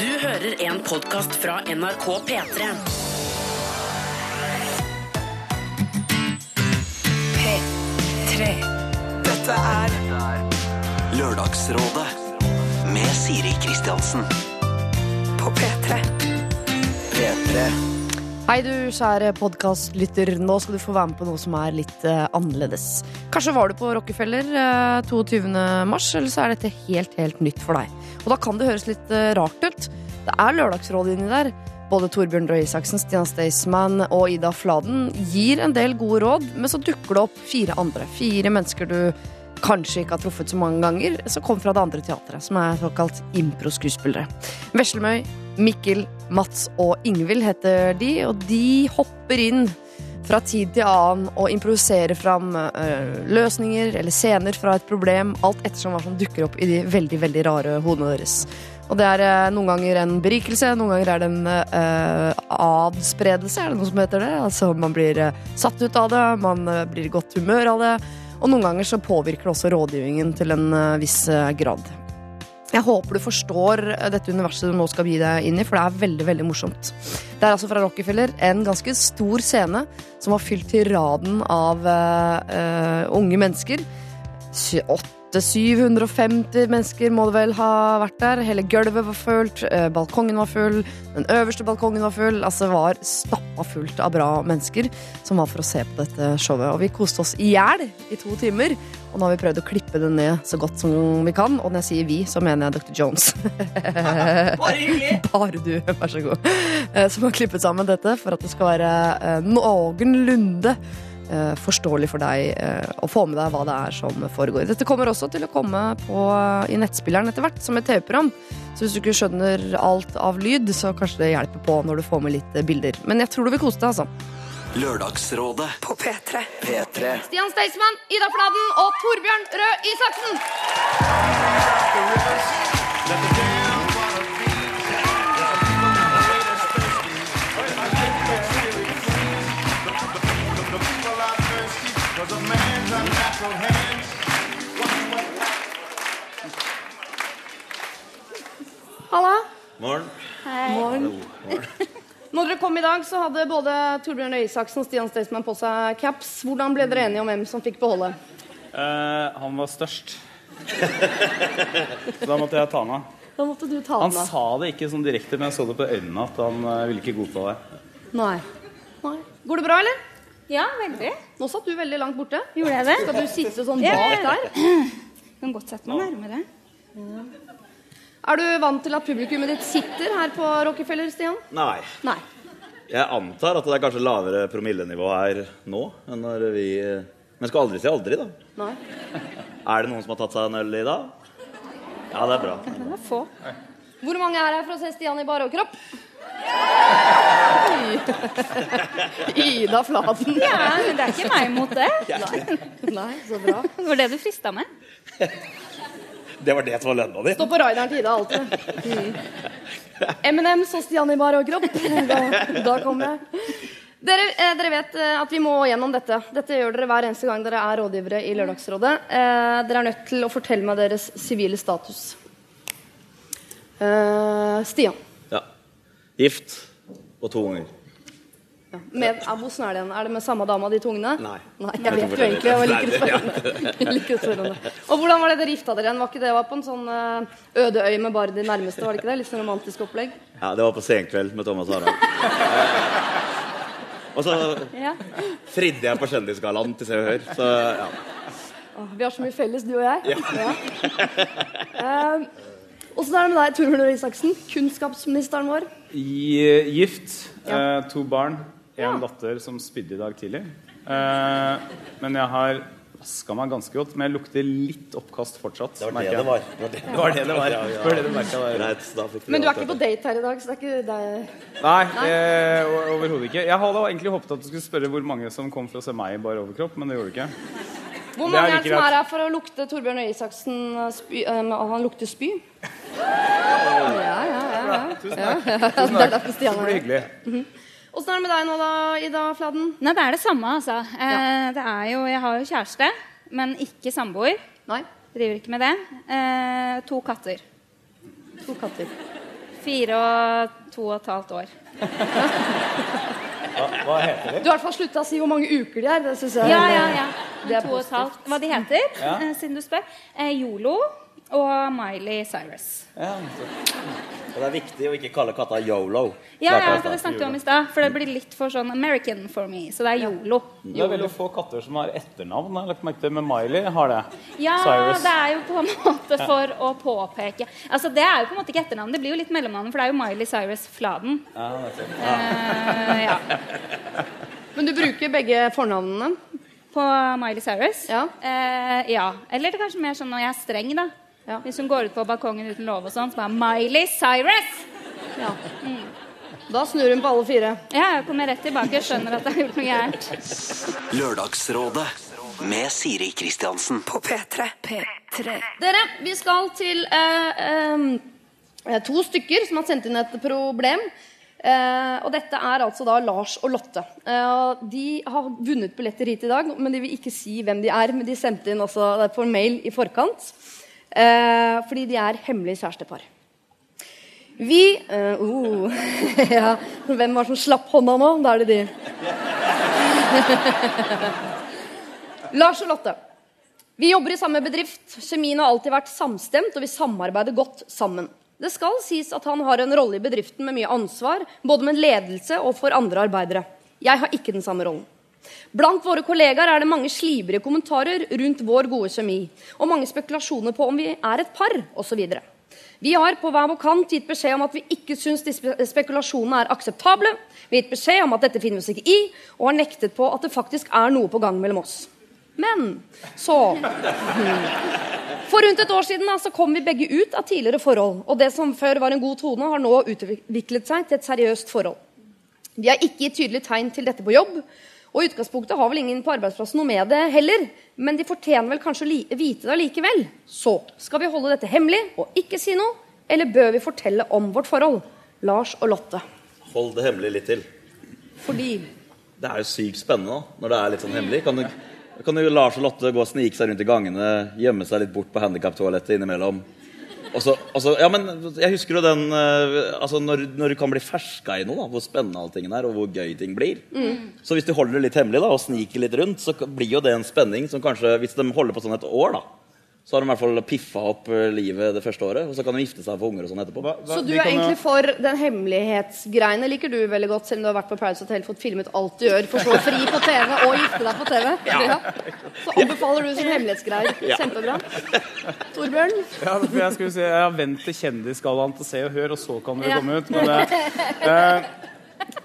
Du hører en podkast fra NRK P3. P3. Dette er Lørdagsrådet med Siri Kristiansen. på P3. P3. Hei du kjære podcastlytter, nå skal du få være med på noe som er litt eh, annerledes. Kanskje var du på Rockefeller eh, 22. mars, eller så er dette helt, helt nytt for deg. Og da kan det høres litt eh, rart ut. Det er lørdagsråd inni der. Både Torbjørn Røe Isaksen, Stian Staysman og Ida Fladen gir en del gode råd, men så dukker det opp fire andre. Fire mennesker du kanskje ikke har truffet så mange ganger, som kommer fra det andre teatret, som er såkalt impro-skuespillere. Veslemøy, Mikkel, Mats og Ingvild heter de, og de hopper inn fra tid til annen og improviserer fram øh, løsninger eller scener fra et problem, alt ettersom hva som dukker opp i de veldig, veldig rare hodene deres. Og det er øh, noen ganger en berikelse, noen ganger er det en uh, adspredelse, er det noe som heter det? Altså man blir satt ut av det, man blir i godt humør av det, og noen ganger så påvirker det også rådgivningen til en eh, viss eh, grad. Jeg håper du forstår eh, dette universet du nå skal gi deg inn i, for det er veldig veldig morsomt. Det er altså fra Rockefeller en ganske stor scene som var fylt til raden av uh, unge mennesker. 28 750 mennesker må det vel ha vært der. Hele gulvet var fullt, eh, balkongen var full, den øverste balkongen var full. Altså var stappa fullt av bra mennesker som var for å se på dette showet. Og vi koste oss i hjel i to timer. Og nå har vi prøvd å klippe det ned så godt som vi kan. Og når jeg sier vi, så mener jeg Dr. Jones. Bare hyggelig! Bare du, vær så god. Eh, som har klippet sammen dette for at det skal være eh, noenlunde forståelig for deg eh, å få med deg hva det er som foregår. Dette kommer også til å komme på, i nettspilleren etter hvert, som et TV-program. Så hvis du ikke skjønner alt av lyd, så kanskje det hjelper på når du får med litt eh, bilder. Men jeg tror du vil kose deg, altså. Lørdagsrådet. På P3. P3. Stian Staysman, Ida Fladen og Torbjørn Røe Isaksen. Halla. Morgen. Morgen. Når dere kom i dag, så hadde både Torbjørn Røe Isaksen og Stian Staysman på seg caps. Hvordan ble dere enige om hvem som fikk beholde? Eh, han var størst. Så da måtte jeg ta han av. Da måtte du ta Han den av. sa det ikke sånn direkte, men jeg så det på øynene at han eh, ville ikke godta det. Nei. Nei. Går det bra, eller? Ja, veldig. Nå satt du veldig langt borte. Gjorde jeg det? Skal du sitte sånn bak der? Kan godt sette meg nærmere. Er du vant til at publikummet ditt sitter her på Rockefeller, Stian? Nei. Nei. Jeg antar at det er kanskje lavere promillenivå her nå enn når vi Men skal aldri si aldri, da. Nei. Er det noen som har tatt seg en øl i dag? Ja, det er bra. Det er få. Hvor mange er her for å se Stian i bare og overkropp? Ida Fladen. Ja, men det er ikke meg mot det. Nei, så bra. Det var det du frista med. Det var det som var lønna di? Stå på rideren til Ida alltid. Mm. M&M's og Stian i bar overkropp. Da, da kommer jeg. Dere, eh, dere vet eh, at vi må gjennom dette. Dette gjør dere hver eneste gang dere er rådgivere i Lørdagsrådet. Eh, dere er nødt til å fortelle meg deres sivile status. Eh, Stian. Ja. Gift og to unger. Ja. Med, ja, hvordan er det igjen? Er det med samme dama, de to ungene? Nei. Nei, Jeg vet jo egentlig. Jeg liker spørre om det. Og hvordan var det dere gifta dere igjen? Var ikke det var på en sånn eh, øde øy med bare de nærmeste? var det ikke det? Litt sånn romantisk opplegg? Ja, Det var på Senkveld med Thomas og Harald. Og så Ja. fridde jeg på Kjendisgallaen til Se og Hør. Så ja. Åh, vi har så mye felles, du og jeg. Ja. Eh, Åssen er det med deg, Torbjørn Røe Isaksen? Kunnskapsministeren vår. I, gift, eh, to barn, én datter som spydde i dag tidlig. Eh, men jeg har vaska meg ganske godt, men jeg lukter litt oppkast fortsatt. Det var det det var. Det var det Det var det det var. Ja, ja. Det var det vi Men du er ikke på date her i dag, så det er ikke deg Nei, eh, overhodet ikke. Jeg hadde egentlig håpet at du skulle spørre hvor mange som kom for å se meg i bar overkropp, men det gjorde du ikke. Hvor mange er det som er her for å lukte Torbjørn Røe Isaksen eh, spy, eh, Han lukter spy? Ja, ja, ja. ja. Tusen takk. Det er derfor Det er blir hyggelig. Åssen er det med deg nå, da, Ida Fladen? Nei, det er det samme, altså. Eh, det er jo, jeg har jo kjæreste, men ikke samboer. Nei? Driver ikke med det. Eh, to katter. To katter. Fire og to og et halvt år. Hva, hva heter de? Du har i hvert fall slutta å si hvor mange uker de er. Det synes jeg Ja, ja, ja. Det er To og et halvt. Hva de heter, eh, siden du spør. Eh, Yolo og Miley Cyrus. Ja, Og det er viktig å ikke kalle katta yolo. Ja, ja, for det snakket vi om i stad. For det blir litt for sånn American for me. Så det er Yolo. det er veldig få katter som har etternavn. Jeg har lagt merke til med Miley har det. Ja, Cyrus. det er jo på en måte for å påpeke Altså, Det er jo på en måte ikke etternavn, det blir jo litt mellomnavn, for det er jo Miley Cyrus Fladen. Ja, nettopp. Eh, ja. Men du bruker begge fornavnene? På Miley Cyrus? Ja. Eh, ja. Eller det er kanskje mer sånn når jeg er streng, da. Ja. Hvis hun går ut på balkongen uten lov og sånn, så bare Miley Cyrus! Ja. Da snur hun på alle fire. Ja, jeg kommer rett tilbake Jeg skjønner at jeg har gjort noe gærent. Lørdagsrådet med Siri Kristiansen. På P3. P3. Dere, vi skal til eh, eh, to stykker som har sendt inn et problem. Eh, og dette er altså da Lars og Lotte. Eh, de har vunnet billetter hit i dag, men de vil ikke si hvem de er. Men de sendte inn altså det er på mail i forkant. Eh, fordi de er hemmelig kjærestepar. Vi eh, oh, ja, Hvem var det som slapp hånda nå? Da er det de. Lars og Lotte. Vi jobber i samme bedrift. Kjemien har alltid vært samstemt, og vi samarbeider godt sammen. Det skal sies at han har en rolle i bedriften med mye ansvar, både med ledelse og for andre arbeidere. Jeg har ikke den samme rollen. Blant våre kollegaer er det mange slibrige kommentarer rundt vår gode kjemi, og mange spekulasjoner på om vi er et par, osv. Vi har på hver vår kant gitt beskjed om at vi ikke syns disse spekulasjonene er akseptable. Vi har gitt beskjed om at dette finner vi oss ikke i, og har nektet på at det faktisk er noe på gang mellom oss. Men så For rundt et år siden da, så kom vi begge ut av tidligere forhold. Og det som før var en god tone, har nå utviklet seg til et seriøst forhold. Vi har ikke gitt tydelige tegn til dette på jobb. Og i utgangspunktet har vel ingen på arbeidsplassen noe med det heller. Men de fortjener vel kanskje å vite det allikevel. Så skal vi holde dette hemmelig og ikke si noe? Eller bør vi fortelle om vårt forhold? Lars og Lotte. Hold det hemmelig litt til. Fordi Det er jo sykt spennende da, når det er litt sånn hemmelig. Kan du, kan du Lars og Lotte gå og snike seg rundt i gangene, gjemme seg litt bort på handikaptoalettet innimellom? Og så, ja, men Jeg husker jo den eh, altså når, når du kan bli ferska i noe, da, hvor spennende alltingen er, og hvor gøy ting blir. Så hvis du holder det litt hemmelig da, og sniker litt rundt, så blir jo det en spenning som kanskje Hvis de holder på sånn et år, da, så har de i hvert fall piffa opp eh, livet det første året. Og så kan de gifte seg og få unger og sånn etterpå. Hva- hva- Så du er egentlig jo- for den hemmelighetsgreiene liker du veldig godt, selv om du har vært på Paradise Hotel, fått filmet alt du gjør, for så å fri på TV og gifte deg på TV? Ja. Så anbefaler du som hemmelighetsgreier. Kjempebra. Torbjørn? Ja, for jeg skulle si, jeg har vendt til Kjendisgallaen til Se og Hør, og så kan dere Ja. komme ut. Men det, eh,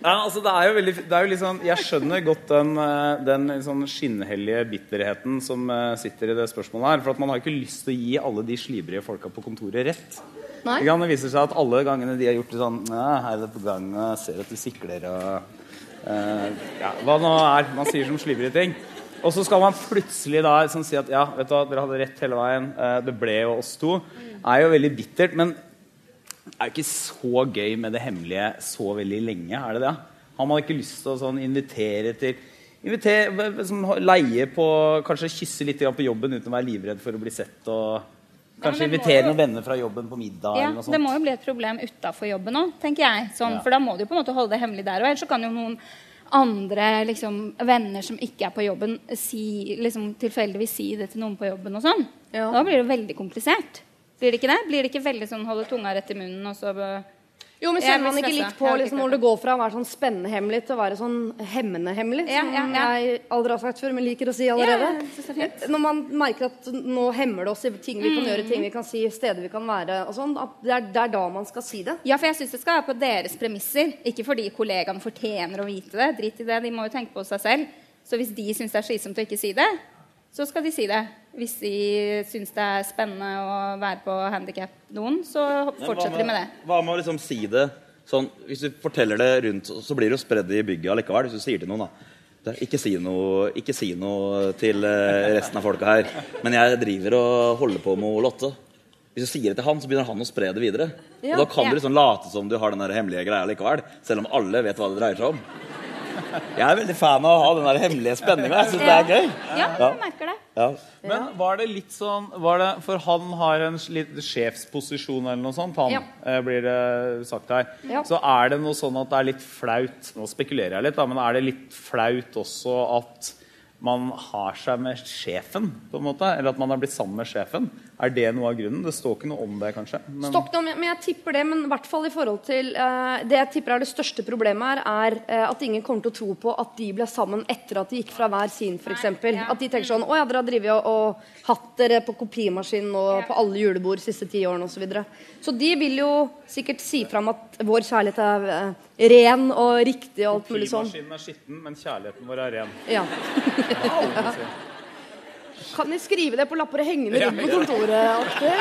ja, altså det er jo veldig det er jo sånn, Jeg skjønner godt den, eh, den sånn skinnhellige bitterheten som eh, sitter i det spørsmålet her. For at man har ikke lyst til å gi alle de slibrige folka på kontoret rett. Nei? Det viser seg at alle gangene de har gjort det sånn ja, 'Her er det på gang, ser at du sikler' og Uh, ja, Hva nå er man sier som slibrige ting. Og så skal man plutselig da sånn, si at ja, vet du dere hadde rett hele veien. uh, det ble jo oss to. er jo veldig bittert. Men er jo ikke så gøy med det hemmelige så veldig lenge. er det det? Har man ikke lyst til å sånn, invitere til invitere, som, Leie på Kanskje kysse litt på jobben uten å være livredd for å bli sett? og Kanskje ja, invitere jo- noen venner fra jobben på middag? Ja, eller noe sånt. Det må jo bli et problem utafor jobben òg, tenker jeg. Sånn, Ja. For da må du på en måte holde det hemmelig der òg. Ellers så kan jo noen andre liksom, venner som ikke er på jobben, si, liksom, tilfeldigvis si det til noen på jobben og sånn. Ja. Da blir det veldig komplisert. Blir det ikke det? Blir det ikke veldig sånn holde tunga rett i munnen og så Jo, men ser Kjenner man ikke litt på liksom, når det går fra å være sånn spennende hemmelig til å være sånn hemmende hemmelig? Ja, som ja, ja. jeg aldri har sagt før, men liker å si allerede. Ja, fint. Når man merker at nå hemmer det oss i ting vi kan Mm. gjøre, ting vi kan si, steder vi kan være og sånn, at det er, det er da man skal si det. Ja, for jeg syns det skal være på deres premisser. Ikke fordi kollegaene fortjener å vite det. Drit i det. De må jo tenke på seg selv. Så hvis de syns det er slitsomt å ikke si det, så skal de si det. Hvis de syns det er spennende å være på handikap-doen, så Men fortsetter de med det. Hva med å liksom si det sånn Hvis du forteller det rundt, så blir det jo spredd i bygget allikevel. Hvis du sier til noen, da. Ikke si, noe, ikke si noe til eh, resten av folka her, men jeg driver og holder på med Lotte. Hvis du sier det til han, så begynner han å spre det videre. Ja. og da kan Ja. du liksom late som du har den der hemmelige greia likevel, selv om alle vet hva det dreier seg om. Jeg er veldig fan av å ha den der hemmelige spenninga. Jeg syns det er gøy. Ja, jeg merker det. Ja. Men var det litt sånn var det, For han har en litt sjefsposisjon eller noe sånt, han Ja. eh, blir det sagt her. Ja. Så er det noe sånn at det er litt flaut Nå spekulerer jeg litt, da, men er det litt flaut også at man har seg med sjefen, på en måte? Eller at man har blitt sammen med sjefen? Er det noe av grunnen? Det står ikke noe om det, kanskje. Men, noe om, men jeg tipper det, men i hvert fall i forhold til uh, Det jeg tipper er det største problemet her, er uh, at ingen kommer til å tro på at de ble sammen etter at de gikk fra hver sin, f.eks. ja. At de tenker sånn Å ja, dere har drevet og, og hatt dere på kopimaskinen og på alle julebord de siste ti årene osv. Så, videre. så de vil jo sikkert si fram at vår kjærlighet er eh, ren og riktig og alt mulig sånn. Kopimaskinen er skitten, men kjærligheten vår er ren. Ja. Kan de skrive det på lapper og henge det rundt på kontoret? alltid?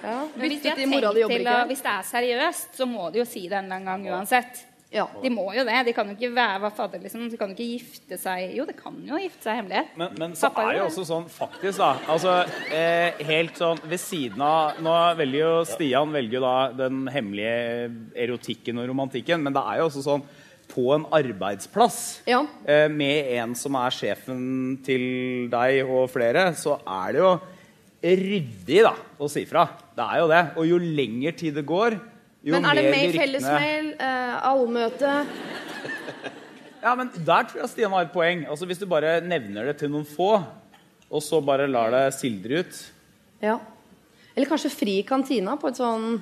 Ja. Hvis, de til mora di til å, hvis det er seriøst, så må de jo si det en eller annen gang uansett. Ja. De må jo det. De kan jo ikke være fader, liksom. De kan jo ikke gifte seg Jo, det kan jo gifte seg hemmelighet. Men, men så Pappa er jo også sånn, faktisk, da altså, eh, Helt sånn ved siden av Nå velger jo Stian velger jo da den hemmelige erotikken og romantikken, men det er jo også sånn på en arbeidsplass Ja. eh, med en som er sjefen til deg og flere, så er det jo ryddig da, å si fra. Det er jo det. Og jo lengre tid det går, jo Men er det med ryktene- fellesmail, eh, allmøte Ja, men Der tror jeg Stian har et poeng. Altså Hvis du bare nevner det til noen få, og så bare lar det sildre ut Ja. Eller kanskje fri i kantina på et sånn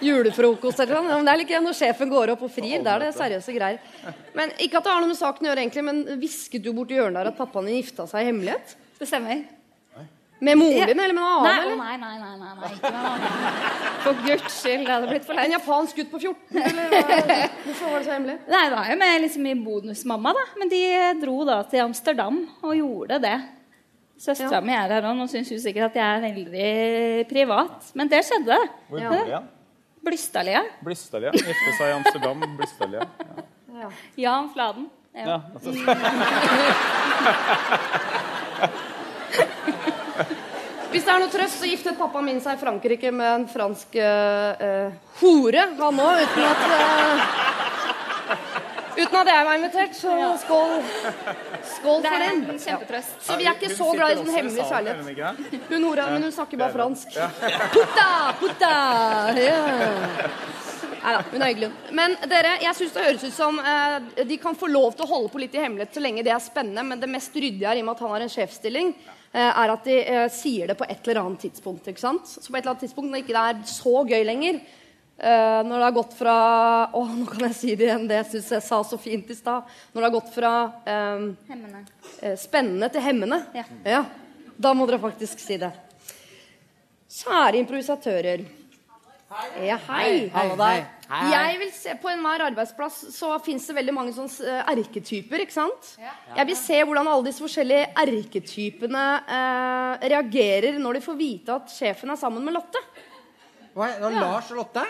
julefrokost eller noe. Men det er like når sjefen går opp og frir. Da er det seriøse greier. Men Ikke at det har noe med saken å gjøre, egentlig, men hvisket du borti hjørnet der at pappaen din gifta seg i hemmelighet? Det stemmer. Med moren din eller med en annen? Nei, eller? nei, nei, nei, nei, nei, ikke med noe. For guds skyld, det hadde blitt for En japansk gutt på 14? Eller? Hvorfor var det så hemmelig? Nei, det var jo med liksom min bonusmamma, da. Men de dro da til Amsterdam og gjorde det. Søstera Ja. mi er her òg. Nå syns hun sikkert at jeg er veldig privat. Men det skjedde. Hvor bor de igjen? Blystadlia. Blystadlia. Gifte seg i Amsterdam. Blystadlia. Ja. Jan Fladen. Ja. Ja, altså, Hvis det er noe trøst, så giftet pappaen min seg i Frankrike med en fransk eh, eh, hore, han òg, uten at uh, Uten at jeg var invitert, så skål. Skål for den. en kjempetrøst. Så vi er ikke så glad i sånn hemmelig kjærlighet. Hun hora, men hun snakker bare fransk. Putta, putta! Nei Neida, hun er hyggelig. Men dere, jeg syns det høres ut som eh, de kan få lov til å holde på litt i hemmelighet så lenge det er spennende, men det mest ryddige er i og med at han har en sjefsstilling, er at de eh, sier det på et eller annet tidspunkt. ikke sant? Så på et eller annet tidspunkt når ikke det er så gøy lenger, eh, når det har gått fra Å, nå kan jeg si det igjen, det syns jeg sa så fint i stad. Når det har gått fra eh, Hemmende. eh, spennende til hemmende. Ja. Da må dere faktisk si det. Kjære improvisatører. Ja, hei. Jeg vil se På enhver arbeidsplass så fins det veldig mange sånne eh, erketyper. ikke sant? Jeg vil se hvordan alle disse forskjellige erketypene eh, reagerer når de får vite at sjefen er sammen med Lotte. Hva er det? Lars og Lotte?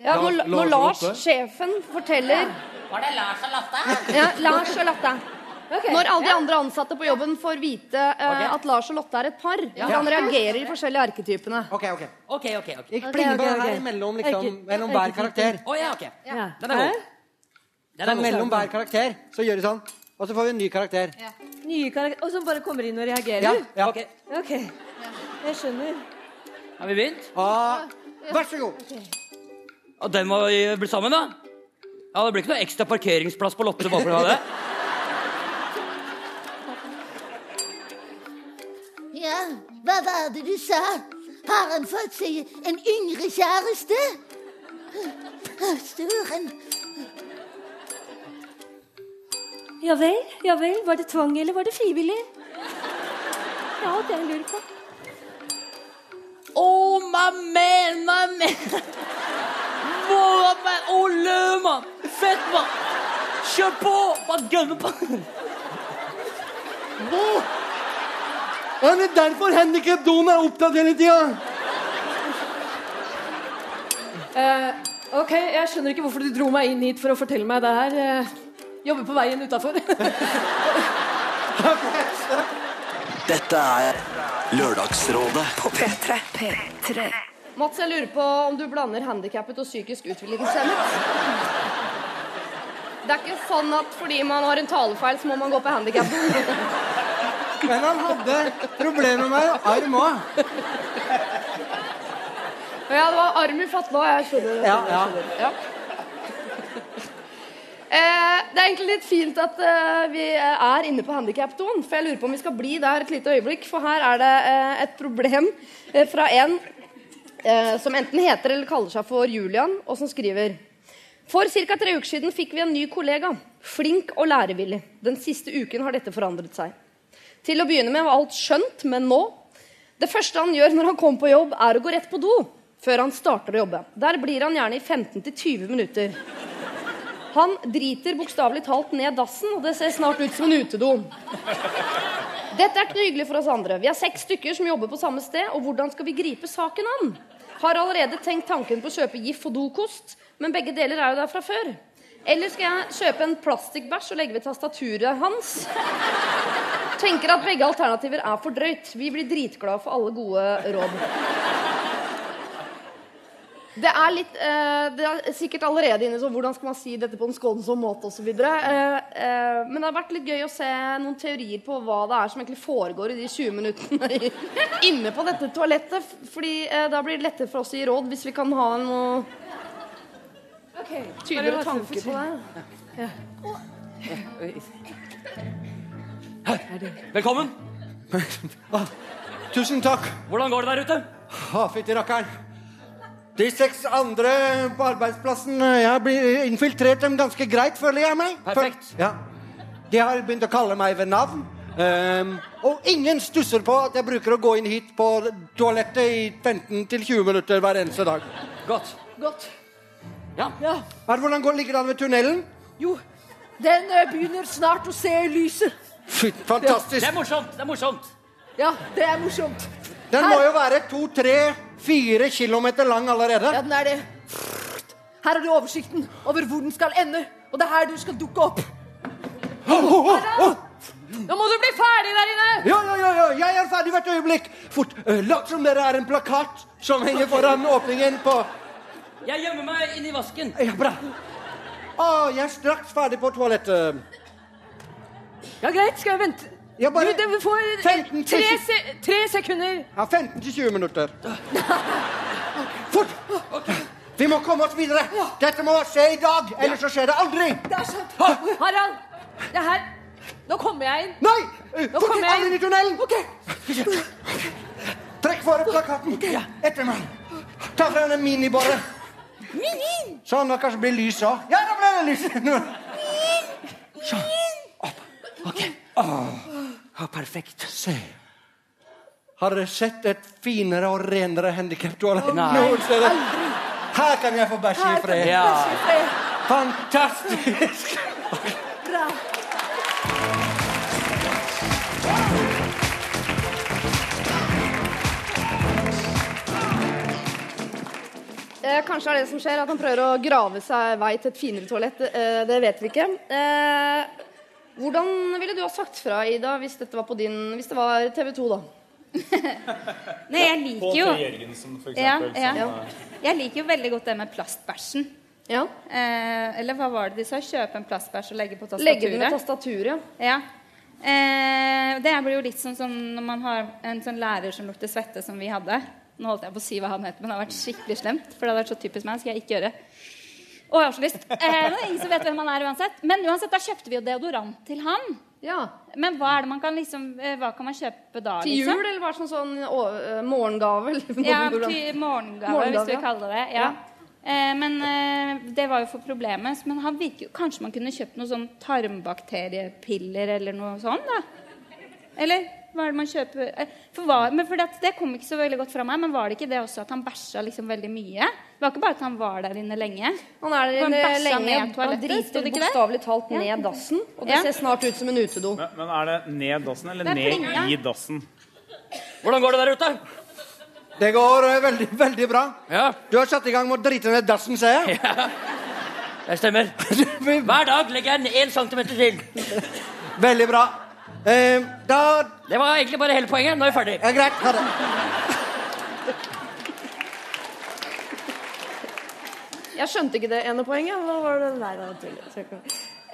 Ja, når, Lars- når Lars Lars, Lotte? sjefen, forteller Var det Lars og Lotte? Ja, Lars og Lotte. Når alle de andre ansatte på jobben får vite eh, at Lars og Lotte er et par, hvordan reagerer de forskjellige arketypene. Ok, ok. Ok, ok. ok. Ikke okay, her mellom, liksom, mellom hver karakter. Å ja, ok. Den er god. Den er god. mellom hver karakter så gjør de sånn. Og så får vi en ny karakter. Nye karakter Og som bare kommer inn og reagerer? Ja, ja. Ok, jeg skjønner. Har vi begynt? Ah, vær så god. Og den må vi bli sammen, da? Ja, Det blir ikke noe ekstra parkeringsplass på Lotte bare for å ha det? Hva var det du sa? Har han fått seg en yngre kjæreste? Søren. Ja vel, ja vel. Var det tvang, eller var det frivillig? Ja, det lurer jeg på. Oh, mamen, mamen. my man! Man! Olle! Fett, mann! Kjør på! Bare gønne på! Ja, det er derfor handikap-doen er opptatt hele tida. Ok, Jeg skjønner ikke hvorfor du dro meg inn hit for å fortelle meg det her. Eh, Jobber på veien utafor. Dette er Lørdagsrådet På P3. P3. Mats, jeg lurer på om du blander handikappet og psykisk utviklingshemmet? Det er ikke sånn at fordi man har en talefeil, så må man gå på handikap. Men han hadde problemer med arm òg. Ja, det var arm i fatla, jeg skjønner det. Ja, ja. Ja. Eh, det er egentlig litt fint at eh, vi er inne på handikapdoen, for jeg lurer på om vi skal bli der et lite øyeblikk, for her er det eh, et problem eh, fra en eh, som enten heter eller kaller seg for Julian, og som skriver For ca. tre uker siden fikk vi en ny kollega. Flink og lærevillig. Den siste uken har dette forandret seg. Til å begynne med var alt skjønt, men nå Det første han gjør når han kommer på jobb, er å gå rett på do før han starter å jobbe. Der blir han gjerne i 15-20 minutter. Han driter bokstavelig talt ned dassen, og det ser snart ut som en utedo. Dette er ikke hyggelig for oss andre. Vi er seks stykker som jobber på samme sted, og hvordan skal vi gripe saken an? Har allerede tenkt tanken på å kjøpe GIF og dokost, men begge deler er jo der fra før. Eller skal jeg kjøpe en plastikkbæsj og legge ved tastaturet hans? Tenker at begge alternativer er for drøyt. Vi blir dritglade for alle gode råd. Det er litt eh, Det er sikkert allerede inne sånn hvordan skal man si dette på en skånsom måte osv. Eh, eh, men det har vært litt gøy å se noen teorier på hva det er som egentlig foregår i de 20 minuttene inne på dette toalettet. Fordi eh, da blir det lettere for oss å gi råd hvis vi kan ha noe tydeligere tanker på det. Velkommen. Tusen takk. Hvordan går det der ute? Å, fytti rakkeren. De seks andre på arbeidsplassen Jeg blir infiltrert dem ganske greit, føler jeg meg. Perfekt. Ja. De har begynt å kalle meg ved navn. Um, og ingen stusser på at jeg bruker å gå inn hit på toalettet i 15-20 minutter hver eneste dag. Godt. Godt. Ja. Ja. Er, hvordan går, ligger det an ved tunnelen? Jo, den ø, begynner snart å se lyset. Fy, Det er morsomt. Det er morsomt. Ja, det er morsomt. Den må jo være to, tre, fire kilometer lang allerede. Ja, den er det. Her har du oversikten over hvor den skal ende, og det er her du skal dukke opp. Nå må du bli ferdig der inne! Ja, ja, ja, ja, jeg er ferdig hvert øyeblikk. Fort, uh, Lat som dere er en plakat som henger foran åpningen på Jeg gjemmer meg inni vasken. Ja, bra. Å, jeg er straks ferdig på toalettet. Ja, greit. Skal jeg vente? Ja, bare Du, du får 15 tre, se tre sekunder. Ja, 15-20 minutter. Fort! Vi må komme oss videre. Dette må skje i dag, ellers så skjer det aldri. Det er sant. Harald, det er her. Nå kommer jeg inn. Nei! Nå Fort inn, alle inn i tunnelen. Okay. Trekk for plakaten. Etter meg. Ta fra henne miniboret. Sånn, nå kanskje blir lys òg. Ja, nå ble det lys. Sånn. Opp. Ok. Oh, perfekt. Se. Har dere sett et finere og renere handikaptoalett Nei. noen steder? Her kan jeg få bæsje i fred. Ja. Fantastisk. Bra. Eh, kanskje er det som skjer, at han prøver å grave seg vei til et finere toalett. Eh, det vet vi ikke. Eh, hvordan ville du ha sagt fra, Ida, hvis dette var på din Hvis det var TV 2, da? Nei, jeg liker jo Jørgensen, for ja, eksempel. ja. som, Jeg liker jo veldig godt det med plastbæsjen. Ja. Eh, eller hva var det de sa? Kjøpe en plastbæsj og legge på tastaturet? Legge den med tastaturet, Ja. Eh, det blir jo litt sånn som når man har en sånn lærer som lukter svette, som vi hadde. Nå holdt jeg på å si hva han het, men det har vært skikkelig slemt. For det hadde vært så typisk meg. skal jeg ikke gjøre. Og jeg har så lyst. Eh, men ingen som vet hvem han er uansett. Men uansett, da kjøpte vi jo deodorant til han. Ja. Men hva er det man kan liksom eh, Hva kan man kjøpe da, Til liksom? jul, eller hva sånn, sånn å, eh, morgengave? Eller Ja, til morgengave, hvis vi vil kaller det det. Ja. Eh, men eh, det var jo for problemet. Men han virker Kanskje man kunne kjøpt noen sånn tarmbakteriepiller eller noe sånt, da? Eller hva er det man kjøper eh, For, hva, men for det, det kom ikke så veldig godt fra meg, men var det ikke det også at han bæsja liksom veldig mye? Det var ikke bare at han var der inne lenge. Han er der Og inne lenge. sto driter bokstavelig talt Ja. ned dassen. Og det Ja. ser snart ut som en utedo. Men, men er det ned dassen eller er ned plinga. i dassen? Hvordan går det der ute? Det går eh, veldig, veldig bra. Ja, Du har satt i gang med å drite ned dassen, ser jeg. det stemmer. Hver dag legger jeg den én centimeter til. Veldig bra. Eh, da Det var egentlig bare hele poenget. Nå er vi ferdig. Ja, greit. Ha det. Jeg skjønte ikke det ene poenget. Hva var det? Nei, da til?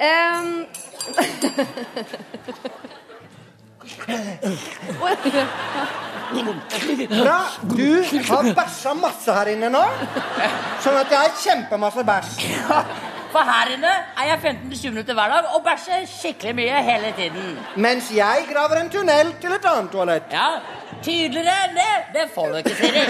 Em, Bra. Du har bæsja masse her inne nå. Sånn at jeg har kjempemasse bæsj. For her inne er jeg 15-20 minutter hver dag og bæsjer skikkelig mye hele tiden. Mens jeg graver en tunnel til et annet toalett. Ja, Tydeligere enn det, det får du ikke, Siri.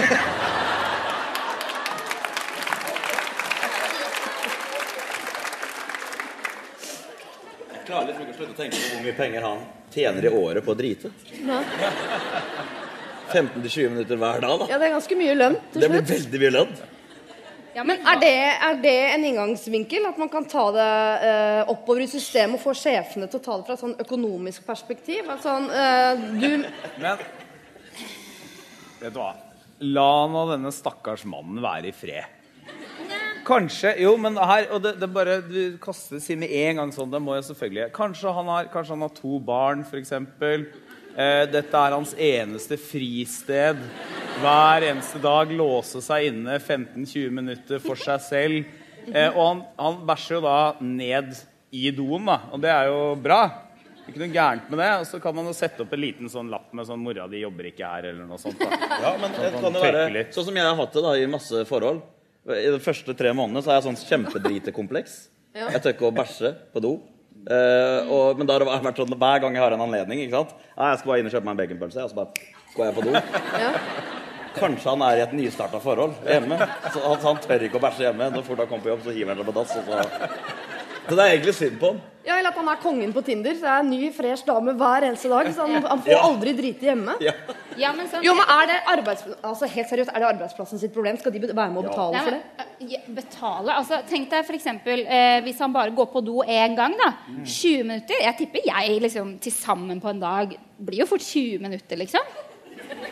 Jeg klarer liksom ikke å slutte å tenke på hvor mye penger han tjener i året på å drite. 15-20 minutter hver dag, da. Ja, det er ganske mye lønn til Det blir veldig mye lønn. Men er det, er det en inngangsvinkel? At man kan ta det eh, oppover i systemet og få sjefene til å ta det fra et sånn økonomisk perspektiv? At sånn, eh, du Men Vet du hva? La nå denne stakkars mannen være i fred. Kanskje Jo, men her Og det, det bare Du kastes inn med en gang sånn. Det må jeg selvfølgelig Kanskje han har, kanskje han har to barn, f.eks. Eh, dette er hans eneste fristed. Hver eneste dag låse seg inne 15-20 minutter for seg selv. Eh, og han, han bæsjer jo da ned i doen, da. Og det er jo bra. Ikke noe gærent med det. Og så kan man jo sette opp en liten sånn lapp med sånn 'Mora di jobber ikke her', eller noe sånt. da. Ja, men det Sånn kan jo være. Sånn som jeg har hatt det da i masse forhold. I de første tre månedene så har jeg sånn kjempedritekompleks. Ja. Jeg tør ikke å bæsje på do. Eh, og, men da har det vært sånn hver gang jeg har en anledning ikke sant? Ja, Jeg skal bare inn og kjøpe meg en baconpølse, og så bare går jeg på do. Kanskje han er i et nystarta forhold hjemme. Så han, han tør ikke å bæsje hjemme. Når fort han kommer på jobb, så hiver han seg på dass. Så... så det er egentlig synd på han. Ja, Eller at han er kongen på Tinder. Så det er en ny, fresh dame hver eneste dag. Så han, han får Ja. aldri drite hjemme. Ja, men sånn, Jo, men er det, arbeids, altså, helt seriøst, er det arbeidsplassen sitt problem? Skal de be- være med å betale Nei, for men, det? eh, ja, betale? Altså, tenk deg for eksempel, eh, hvis han bare går på do én gang, da. Mm. 20 minutter. Jeg tipper jeg liksom til sammen på en dag blir jo fort 20 minutter, liksom.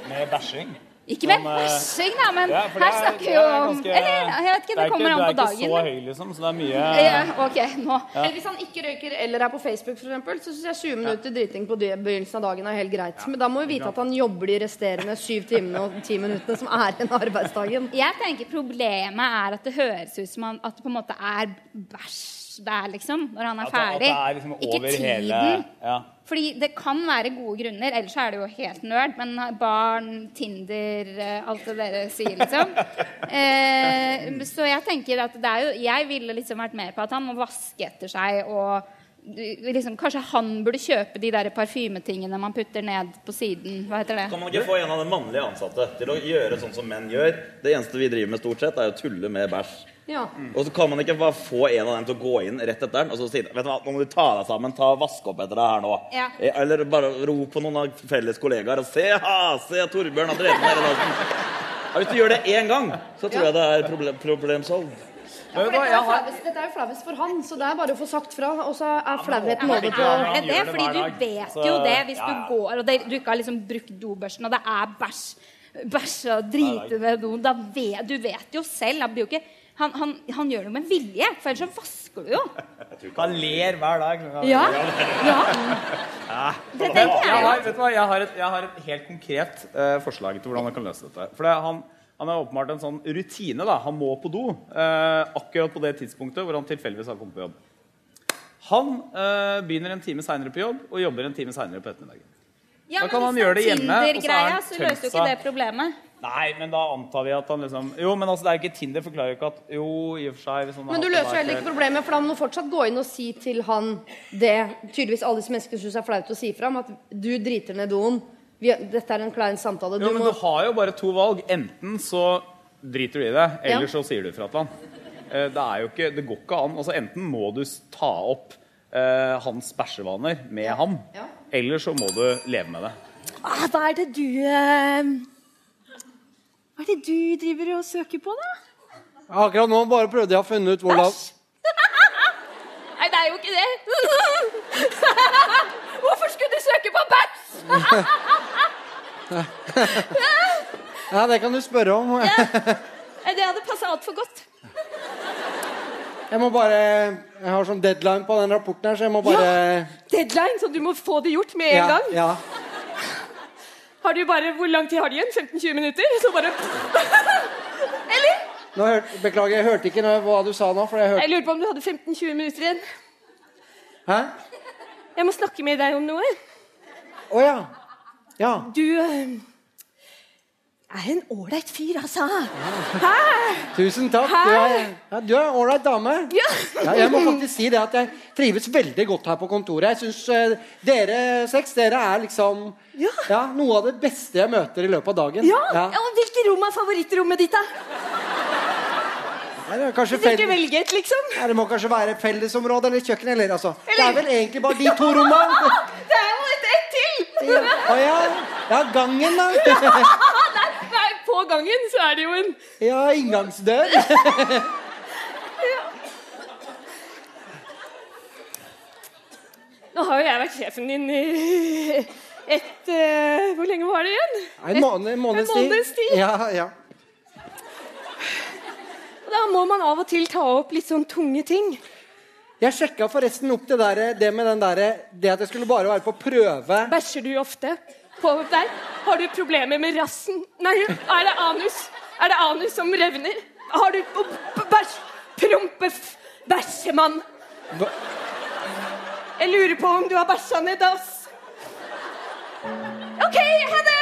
Med bæsjing. Ikke med Sånn, eh, bæsjing, da, men Ja, her er- snakker vi jo om Eller, jeg vet ikke, det, er kommer an på dagen. Du er dagen. ikke så høy, liksom, så det er mye Ja, ok, nå. Ja. Hvis han ikke røyker eller er på Facebook, eksempel, så syns jeg 20 minutter driting på begynnelsen av dagen er helt greit. Men da må vi vite at han jobber de resterende 7 timene og 10 minuttene som er igjen av arbeidsdagen. Jeg tenker Problemet er at det høres ut som at det på en måte er bæsj der, liksom, når han er At det- at det er liksom ikke over tiden. hele ja. Fordi det kan være gode grunner, ellers er det jo helt nerd. Men barn, Tinder, eh, alt det dere sier, liksom. Eh, så jeg tenker at det er jo Jeg ville liksom vært mer på at han må vaske etter seg og liksom, Kanskje han burde kjøpe de der parfymetingene man putter ned på siden. Hva heter det? Kan man ikke få en av de mannlige ansatte til å gjøre sånn som menn gjør? Det eneste vi driver med stort sett, er å tulle med bæsj. Ja. Og så kan man ikke bare få en av dem til å gå inn rett etter den og så si vet du hva, nå må du ta deg sammen, ta vaske opp etter deg her nå. Ja. Eh, Eller bare rop på noen av felles kollegaer og se, ha, se Torbjørn har drevet med hele dagen. Ja, hvis du gjør det én gang, så tror jeg det er problem, problem solved. Ja, for dette, er jo flauest, dette er jo flauest for han, så det er bare å få sagt fra. Og så er flauheten over på Er det fordi du vet jo det hvis du går og det, du ikke har liksom brukt dobørsten, og det er bæsj Bæsj og drite ved doen. Da vet, du vet jo selv. da blir jo ikke, han, han, han gjør det med vilje, for ellers så vasker du jo. Han ler hver dag. Ja. Ja. Ja. Det tenker jeg jo. vet du hva, jeg har, et, jeg har et helt konkret uh, forslag til hvordan man kan løse dette. For det, han, han har åpenbart en sånn rutine. da. Han må på do uh, akkurat på det tidspunktet hvor han tilfeldigvis har kommet på jobb. Han uh, begynner en time seinere på jobb og jobber en time seinere på ettermiddagen. Ja, Da kan han gjøre det hjemme, og så har han tømt seg. Nei, men da antar vi at han liksom Jo, men altså, det er ikke Tinder forklarer jo ikke at Jo, i og for seg hvis han Men du løser heller ikke problemet, for da må fortsatt gå inn og si til han det tydeligvis alle disse menneskene syns er flaut å si fra om, at du driter ned doen. Vi, dette er en klein samtale. Du Jo, men må du har jo bare to valg. Enten så driter du i det, eller Ja. så sier du fra til han. Eh, Det er jo ikke, det går ikke an. Altså, enten må du ta opp eh, hans bæsjevaner med ham, Ja. eller så må du leve med det. Ah, hva er det du eh, Hva er det du driver og søker på, da? Akkurat nå bare prøvde jeg å finne ut hvordan Nei, det er jo ikke det. Hvorfor skulle du søke på bæsj? Ja, det kan du spørre om. Det hadde passa altfor godt. Jeg må bare Jeg har sånn deadline på den rapporten her, så jeg må bare Deadline, så du må få det gjort med en ja, gang. Ja. Har du bare, Hvor lang tid har du igjen? 15-20 minutter? Så bare Eller? Hørte, beklager, jeg hørte ikke noe, hva du sa nå. Jeg Jeg lurer på om du hadde 15-20 minutter igjen. Hæ? Jeg må snakke med deg om noe. Å ja. Ja. Du eh, er en ålreit fyr, altså. Hæ? Tusen takk. Du er, ja, du er en ålreit dame. Ja. Ja, jeg må faktisk si det at jeg trives veldig godt her på kontoret. Jeg synes uh, Dere seks dere er liksom ja. noe av det beste jeg møter i løpet av dagen. Ja? ja. og Hvilket rom er favorittrommet ditt, da? Nei, det, er kanskje Hvis ikke et, liksom. Ja, det må kanskje være fellesområde eller kjøkken. Eller, altså. Det er vel egentlig bare de to rommene. Det er jo et ett til! Ja. ja, gangen, da. På gangen så er det jo en Ja, inngangsdør. Nå har jo jeg vært sjefen din i et uh, Hvor lenge var det igjen? En måned, måneds En måneds tid. Ja, ja. Og Da må man av og til ta opp litt sånn tunge ting. Jeg sjekka forresten opp det, der, det med den derre Det at jeg skulle bare være på prøve. Bæsjer du ofte på deg? Har du problemer med rassen? Nei, er det anus? Er det anus som revner? Har du bæsj... Prompe... Bæsjemann? Jeg lurer på om du har bæsja ned dass. OK, ha det!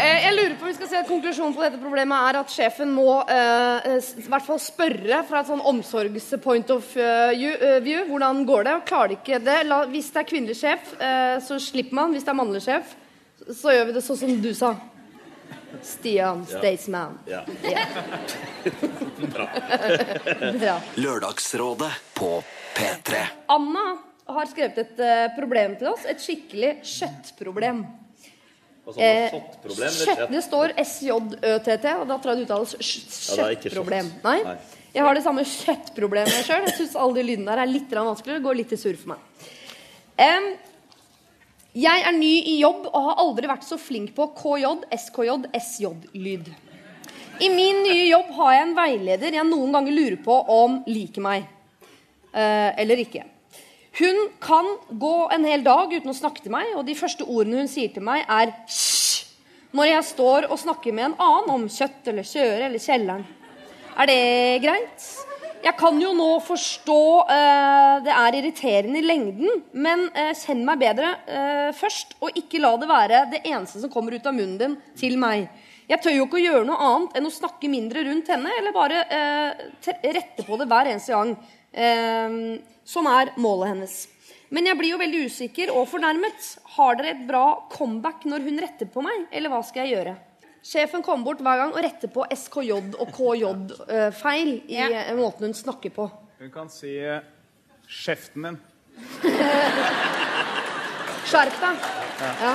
Jeg lurer på om vi skal si at Konklusjonen på dette problemet er at sjefen må eh, i hvert fall spørre fra et sånn omsorgspoint of eh, view, eh, hvordan går det. Klarer de ikke det, la, Hvis det er kvinnelig sjef, eh, så slipper man. Hvis det er mannlig sjef, så gjør vi det sånn som du sa. Stian. Staysman. Ja. Ja. Bra. Lørdagsrådet på P3. Anna har skrevet et eh, problem til oss. Et skikkelig kjøttproblem. Eh, kjøttproblem, eller kjøtt, kjøtt? det står SJØTT, og da tror jeg det uttales sj- Ja, det ikke kjøttproblem. kjøtt. Nei. Nei. Jeg har det samme kjøttproblemet sjøl. Jeg syns alle de lydene der er litt vanskeligere. Det går litt i surr for meg. Um, jeg er ny i jobb og har aldri vært så flink på KJ, SKJ, SJ-lyd. I min nye jobb har jeg en veileder jeg noen ganger lurer på om liker meg. Uh, eller ikke. Hun kan gå en hel dag uten å snakke til meg, og de første ordene hun sier til meg, er hysj når jeg står og snakker med en annen om kjøtt eller kjøre eller kjelleren. Er det greit? Jeg kan jo nå forstå uh, det er irriterende i lengden, men uh, kjenn meg bedre uh, først, og ikke la det være det eneste som kommer ut av munnen din, til meg. Jeg tør jo ikke å gjøre noe annet enn å snakke mindre rundt henne, eller bare rette på det hver eneste gang. Eh, som er målet hennes. Men jeg blir jo veldig usikker og fornærmet. Har dere et bra comeback når hun retter på meg, eller hva skal jeg gjøre? Sjefen kommer bort hver gang og retter på SKJ og KJ-feil i ja. måten hun snakker på. Hun kan si 'skjeften 'kjeften din'. Skjerp deg! Ja. Ja.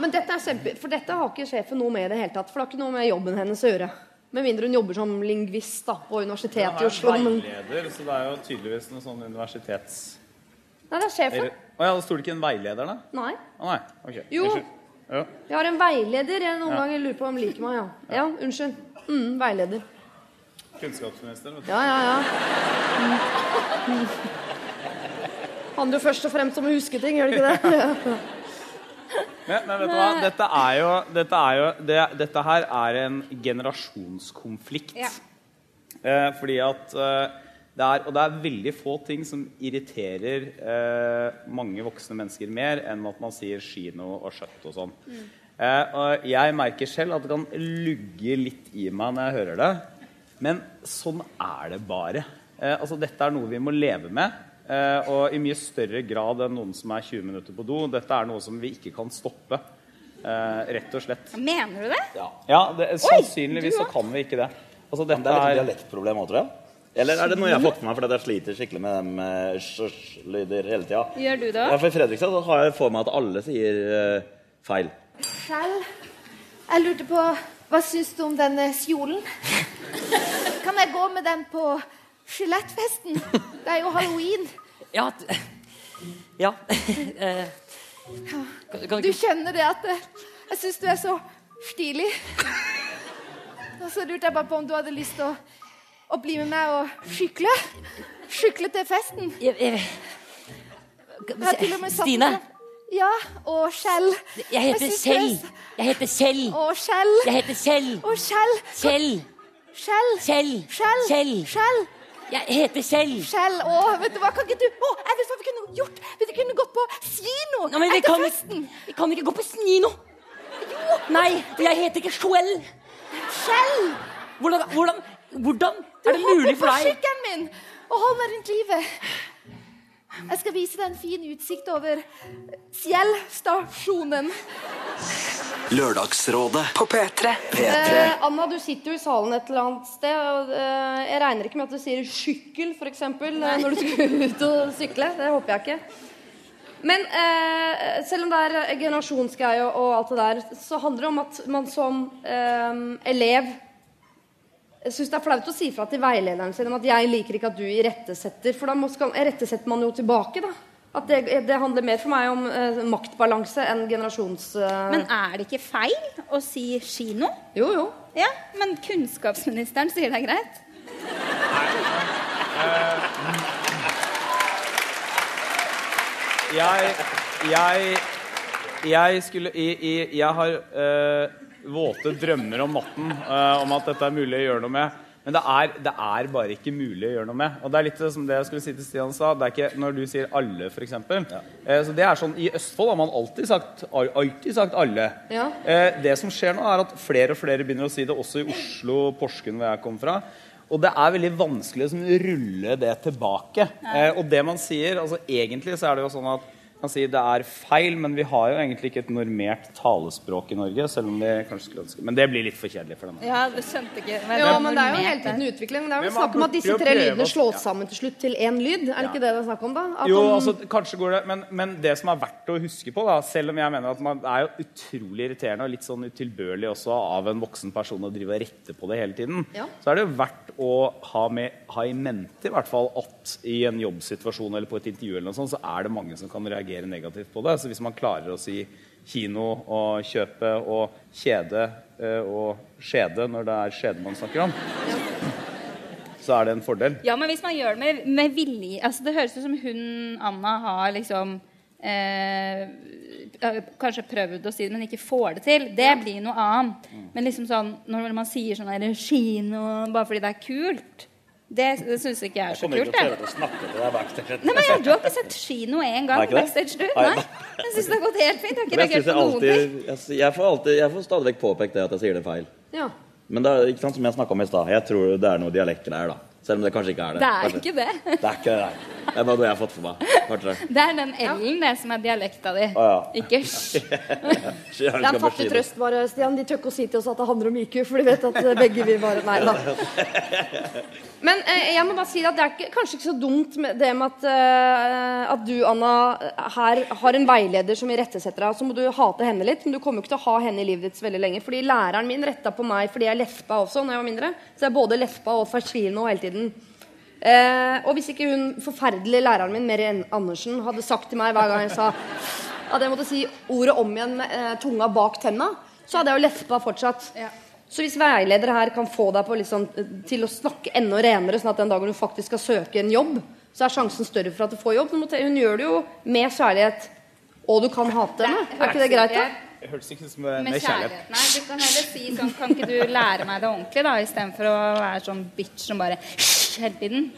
Men dette er kjempe... For dette har ikke sjefen noe med i det hele tatt. For det har ikke noe med jobben hennes å gjøre. Med mindre hun jobber som lingvist da, på Universitetet i Oslo. Han er Men... veileder, så det er jo tydeligvis noe sånn universitets... Nei, det er sjefen. Å ja, det sto ikke en veileder, da? Nei. Å nei, ok. Jo. Ja. Jeg har en veileder jeg noen Ja. ganger lurer på om liker meg. Ja, ja unnskyld. Mm, veileder. Kunnskapsminister, vet du. Ja, ja, ja. Mm. Handler jo først og fremst om å huske ting, gjør det ikke det? Men, men vet du hva? Dette er jo, dette er jo det, Dette her er en generasjonskonflikt. Ja. Eh, fordi at eh, det er, Og det er veldig få ting som irriterer eh, mange voksne mennesker mer enn at man sier kino og skjøtt og sånn. Eh, og jeg merker selv at det kan lugge litt i meg når jeg hører det. Men sånn er det bare. Eh, altså, dette er noe vi må leve med. Eh, og i mye større grad enn noen som er 20 minutter på do. Dette er noe som vi ikke kan stoppe. Eh, rett og slett. Mener du det? Ja, det, Sannsynligvis Oi, så kan vi ikke det. Altså, dette det er et dialektproblem òg, tror jeg. Eller er det noe jeg har fått med meg fordi jeg sliter skikkelig med dem eh, sj-lyder hele tida? Gjør du det Ja, for I Fredrikstad så har jeg for meg at alle sier uh, feil. Selv jeg lurte på Hva syns du om denne kjolen? Kan jeg gå med den på skjelettfesten? Det er jo halloween. Ja. ja. Du kjenner det at eh, jeg syns du er så stilig. Og så lurte jeg bare på om du hadde lyst til å, å bli med meg og skykle. Skykle til festen. jeg, jeg, Jeg har til og med satt Stine. Ja, og Kjell. Jeg heter Kjell. Jeg heter Kjell. Og Kjell. Jeg heter Kjell. Og Kjell. Kjell. Kjell. Kjell. Kjell. Kjell. Jeg heter Kjell. Kjell. Å, vet du hva, kan ikke du Å, jeg vet hva vi kunne gjort! Vi kunne gått på kino Nå, vi etter kan, festen. vi kan ikke gå på Snino. Nei, for jeg heter ikke Joel. Kjell! Hvordan, hvordan, hvordan er det mulig for deg Du hopper på sykkelen min og holder meg rundt livet. Jeg skal vise deg en fin utsikt over Fjellstasjonen. Lørdagsrådet På P3. Eh, Anna, du sitter jo i salen et eller annet sted. Og, eh, jeg regner ikke med at du sier 'skykkel' for eksempel, eh, når du skal ut og sykle. Det håper jeg ikke. Men eh, selv om det er generasjonsgreie og, og alt det der, så handler det om at man som eh, elev syns det er flaut å si fra til veilederen sin om at 'jeg liker ikke at du irettesetter', for da må, skal, irettesetter man jo tilbake, da. At det, det handler mer for meg om eh, maktbalanse enn generasjons... eh, Men er det ikke feil å si kino? Jo, jo. Ja, Men kunnskapsministeren sier det er greit? Jeg Jeg, jeg skulle i, i, Jeg har eh, våte drømmer om natten uh, om at dette er mulig å gjøre noe med. Men det er, det er bare ikke mulig å gjøre noe med. Og det er litt som det jeg skulle si til Stian sa. Det er ikke når du sier 'alle', f.eks. Eh, så det er sånn, I Østfold har man alltid sagt, alltid sagt 'alle'. Ja. Eh, det som skjer nå, er at flere og flere begynner å si det, også i Oslo og Porsgrunn, hvor jeg kom fra. Og det er veldig vanskelig å liksom, rulle det tilbake. Eh, og det man sier altså Egentlig så er det jo sånn at man si det er feil, men vi har jo egentlig ikke et normert talespråk i Norge. Selv om vi kanskje skulle ønske Men det blir litt for kjedelig for denne. Ja, du skjønte ikke Jo, men det er jo hele tiden utvikling. Det er Men vel snakk om at disse tre lydene slås sammen til slutt til én lyd. Er det ikke det det er snakk om, da? At Jo, altså, kanskje går det, men, men det som er verdt å huske på, da, selv om jeg mener at man er jo utrolig irriterende og litt sånn utilbørlig også av en voksen person å drive og rette på det hele tiden, Ja. så er det jo verdt å ha, med, ha i mente i hvert fall at i en jobbsituasjon eller på et intervju eller noe sånt, så er det mange som kan reagere negativt på det. Så hvis man klarer å si kino og kjøpe og kjede eh, og skjede når det er skjede man snakker om, så er det en fordel. Ja, men hvis man gjør det med, med vilje altså Det høres ut som hun Anna har liksom eh, eh, Kanskje prøvd å si det, men ikke får det til. Det blir noe annet. Men liksom sånn, når man sier sånn der, kino bare fordi det er kult det, det syns ikke jeg er så Kommer kult. ikke til å Jeg. snakke til deg backstage. Nei, men jeg, Du har ikke sett kino én gang jeg backstage, du? Nei. Jeg syns det har gått helt fint. Jeg har ikke jeg, jeg, alltid, jeg, jeg, får alltid, jeg får stadig vekk påpekt det at jeg sier det feil. Ja. Men det er ikke sant som jeg snakka om i stad. Jeg tror det er noe dialektgreier, da. Selv om det kanskje ikke er det. Det er Kanskje. ikke det. Det er ikke det. nei. Det er bare noe jeg har fått for meg. Kanskje. Det er den L-en, det, som er dialekta di. Å, ja. Ikke sj. Det er en fattig trøst, bare, Stian. De tør ikke å si til oss at det handler om IQ, for de vet at eh, begge vil bare Nei da. Men eh, jeg må bare si at det er ikke, kanskje ikke så dumt med det med at, eh, at du, Anna, her har en veileder som irettesetter deg. Så må du hate henne litt, men du kommer jo ikke til å ha henne i livet ditt så veldig lenge. Fordi læreren min retta på meg fordi jeg lefpa også når jeg var mindre. Så jeg er både lefpa og fortvilende hele tiden. Eh, og hvis ikke hun forferdelige læreren min, Meri Andersen, hadde sagt til meg hver gang jeg sa at jeg måtte si ordet om igjen med eh, tunga bak tenna, så hadde jeg jo lespa fortsatt. Så hvis veiledere her kan få deg på liksom, til å snakke enda renere, sånn at den dagen du faktisk skal søke en jobb, så er sjansen større for at du får jobb. Hun gjør det jo med kjærlighet, og du kan hate henne. Er ikke det greit, da? Det hørtes ikke ut som med, Med kjærlighet. Nei, du kan heller si sånn Kan ikke du lære meg det ordentlig, da, istedenfor å være sånn bitch som bare hele tiden?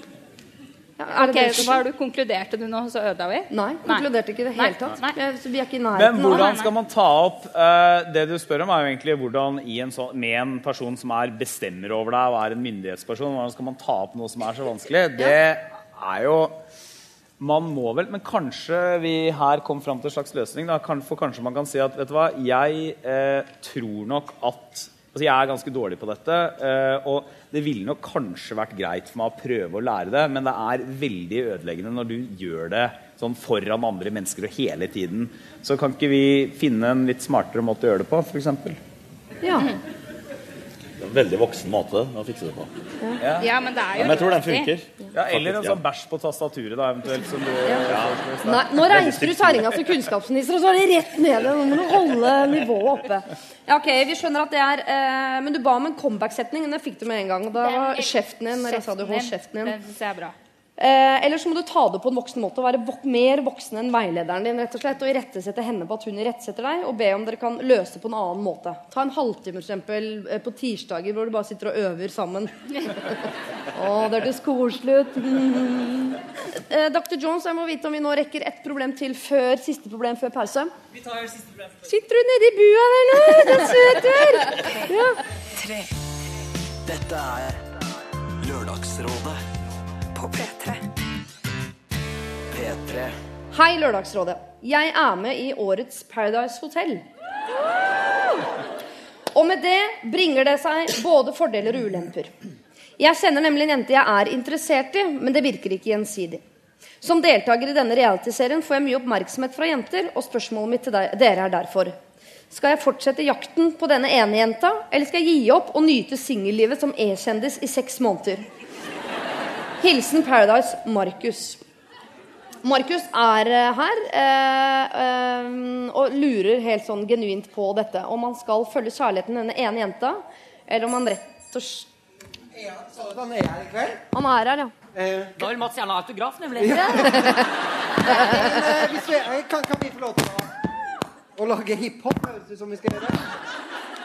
det ok, så Hva har du konkluderte du nå, så ødela vi? Nei, konkluderte ikke i det hele tatt. Jeg- Så vi er ikke i nærheten Men hvordan skal man ta opp uh, Det du spør om, er jo egentlig hvordan i en sånn, med en person som er bestemmer over deg og er en myndighetsperson, hvordan skal man ta opp noe som er så vanskelig? Det er jo Man må vel Men kanskje vi her kom fram til en slags løsning. Da. For kanskje man kan si at vet du hva, jeg eh, tror nok at Altså, jeg er ganske dårlig på dette, eh, og det ville nok kanskje vært greit for meg å prøve å lære det, men det er veldig ødeleggende når du gjør det sånn foran andre mennesker og hele tiden. Så kan ikke vi finne en litt smartere måte å gjøre det på, f.eks.? Ja. En veldig voksen måte å fikse det på. Ja, men det er jo Ja, men jeg tror den funker. Ja, eller en sånn bæsj på tastaturet, da, eventuelt. Som du, Ja. Nei, nå reiser du terrenga til kunnskapsminister, og så er det rett ned igjen. Nå må du holde nivået oppe. Ja, ok, vi skjønner at det er eh, Men du ba om en comeback-setning, og den fikk du med en gang. Og da var kjeften din når jeg sa du holdt kjeften din. Den syns jeg er bra. Eh, eller så må du ta det på en voksen måte og være vok mer voksen enn veilederen din. rett Og slett, og irettesette henne på at hun irettesetter deg, og be om dere kan løse på en annen måte. Ta en halvtime for eksempel, eh, på tirsdager hvor du bare sitter og øver sammen. Å, det hørtes koselig ut. Mm. Eh, Dr. Jones, jeg må vite om vi nå rekker ett problem til før siste problem før pause. Vi tar siste problem. Sitter du nedi bua der nå? Det er søt du er. Ja. Tre. Dette er Lørdagsrådet P3. P3. Hei, Lørdagsrådet. Jeg er med i årets Paradise Hotel. Og med det bringer det seg både fordeler og ulemper. Jeg kjenner nemlig en jente jeg er interessert i, men det virker ikke gjensidig. Som deltaker i denne realityserien får jeg mye oppmerksomhet fra jenter, og spørsmålet mitt til dere er derfor Skal jeg fortsette jakten på denne ene jenta, eller skal jeg gi opp og nyte singellivet som E-kjendis i seks måneder? Hilsen Paradise Markus. Markus er eh, her eh, eh, og lurer helt sånn genuint på dette. Om han skal følge kjærligheten til denne ene jenta, eller om han rett og slett Sa du han er her i kveld? Han er her, ja. Da vil Mats gjerne ha autograf, nemlig. Ja. Eh, hvis vi, eh, kan, kan vi få lov til å, å lage hiphop? Høres det ut som vi skal gjøre?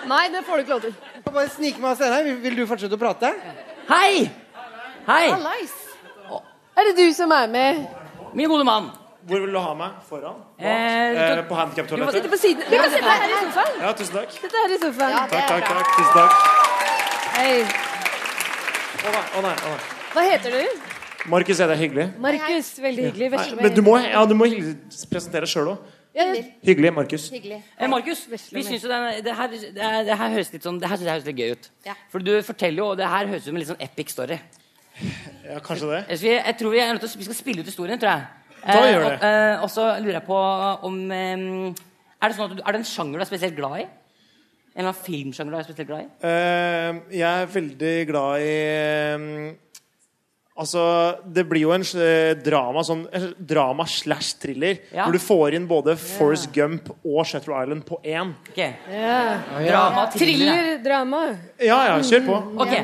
Nei, det får du ikke lov til. Jeg bare snike meg av scenen. her. Vil, vil du fortsette å prate? Hei! Hei! Hallais. Er det du som er med? Min gode mann. Hvor vil du ha meg? Foran? Bak? Eh, Eh, på handikaptoalettet? Sitte på siden. Du kan sitte her i sofaen. Ja, tusen takk. Sitte her i sofaen. Takk, takk, takk. Tusen takk. Hei. Å nei, å nei. å nei. Hva heter du? Markus, er det hyggelig? Markus. Veldig hyggelig. Nei, men du må, ja, du må presentere sjøl òg. Ja, Hyggelig, Markus. Eh, Markus, vi syns jo det, det, her, det, her, det her høres litt sånn Det her synes jeg høres litt gøy ut. Ja. For du forteller jo og Det her høres ut som en litt sånn epic story. Ja, kanskje det. Vi, jeg tror vi, er nødt til, vi skal spille ut historien, tror jeg. Da gjør det. Og, eh, og så lurer jeg på om eh, Er det sånn du, er det en sjanger du er spesielt glad i? En eller annen filmsjanger du er spesielt glad i? Eh, jeg er veldig glad i eh, Altså, det blir jo en eh, drama sånn Drama slash thriller. Ja. Hvor du får inn både Forrest Gump og Shutter Island på én. Ok. Ja. Drama, thriller. drama. Ja, ja, kjør på. Ok.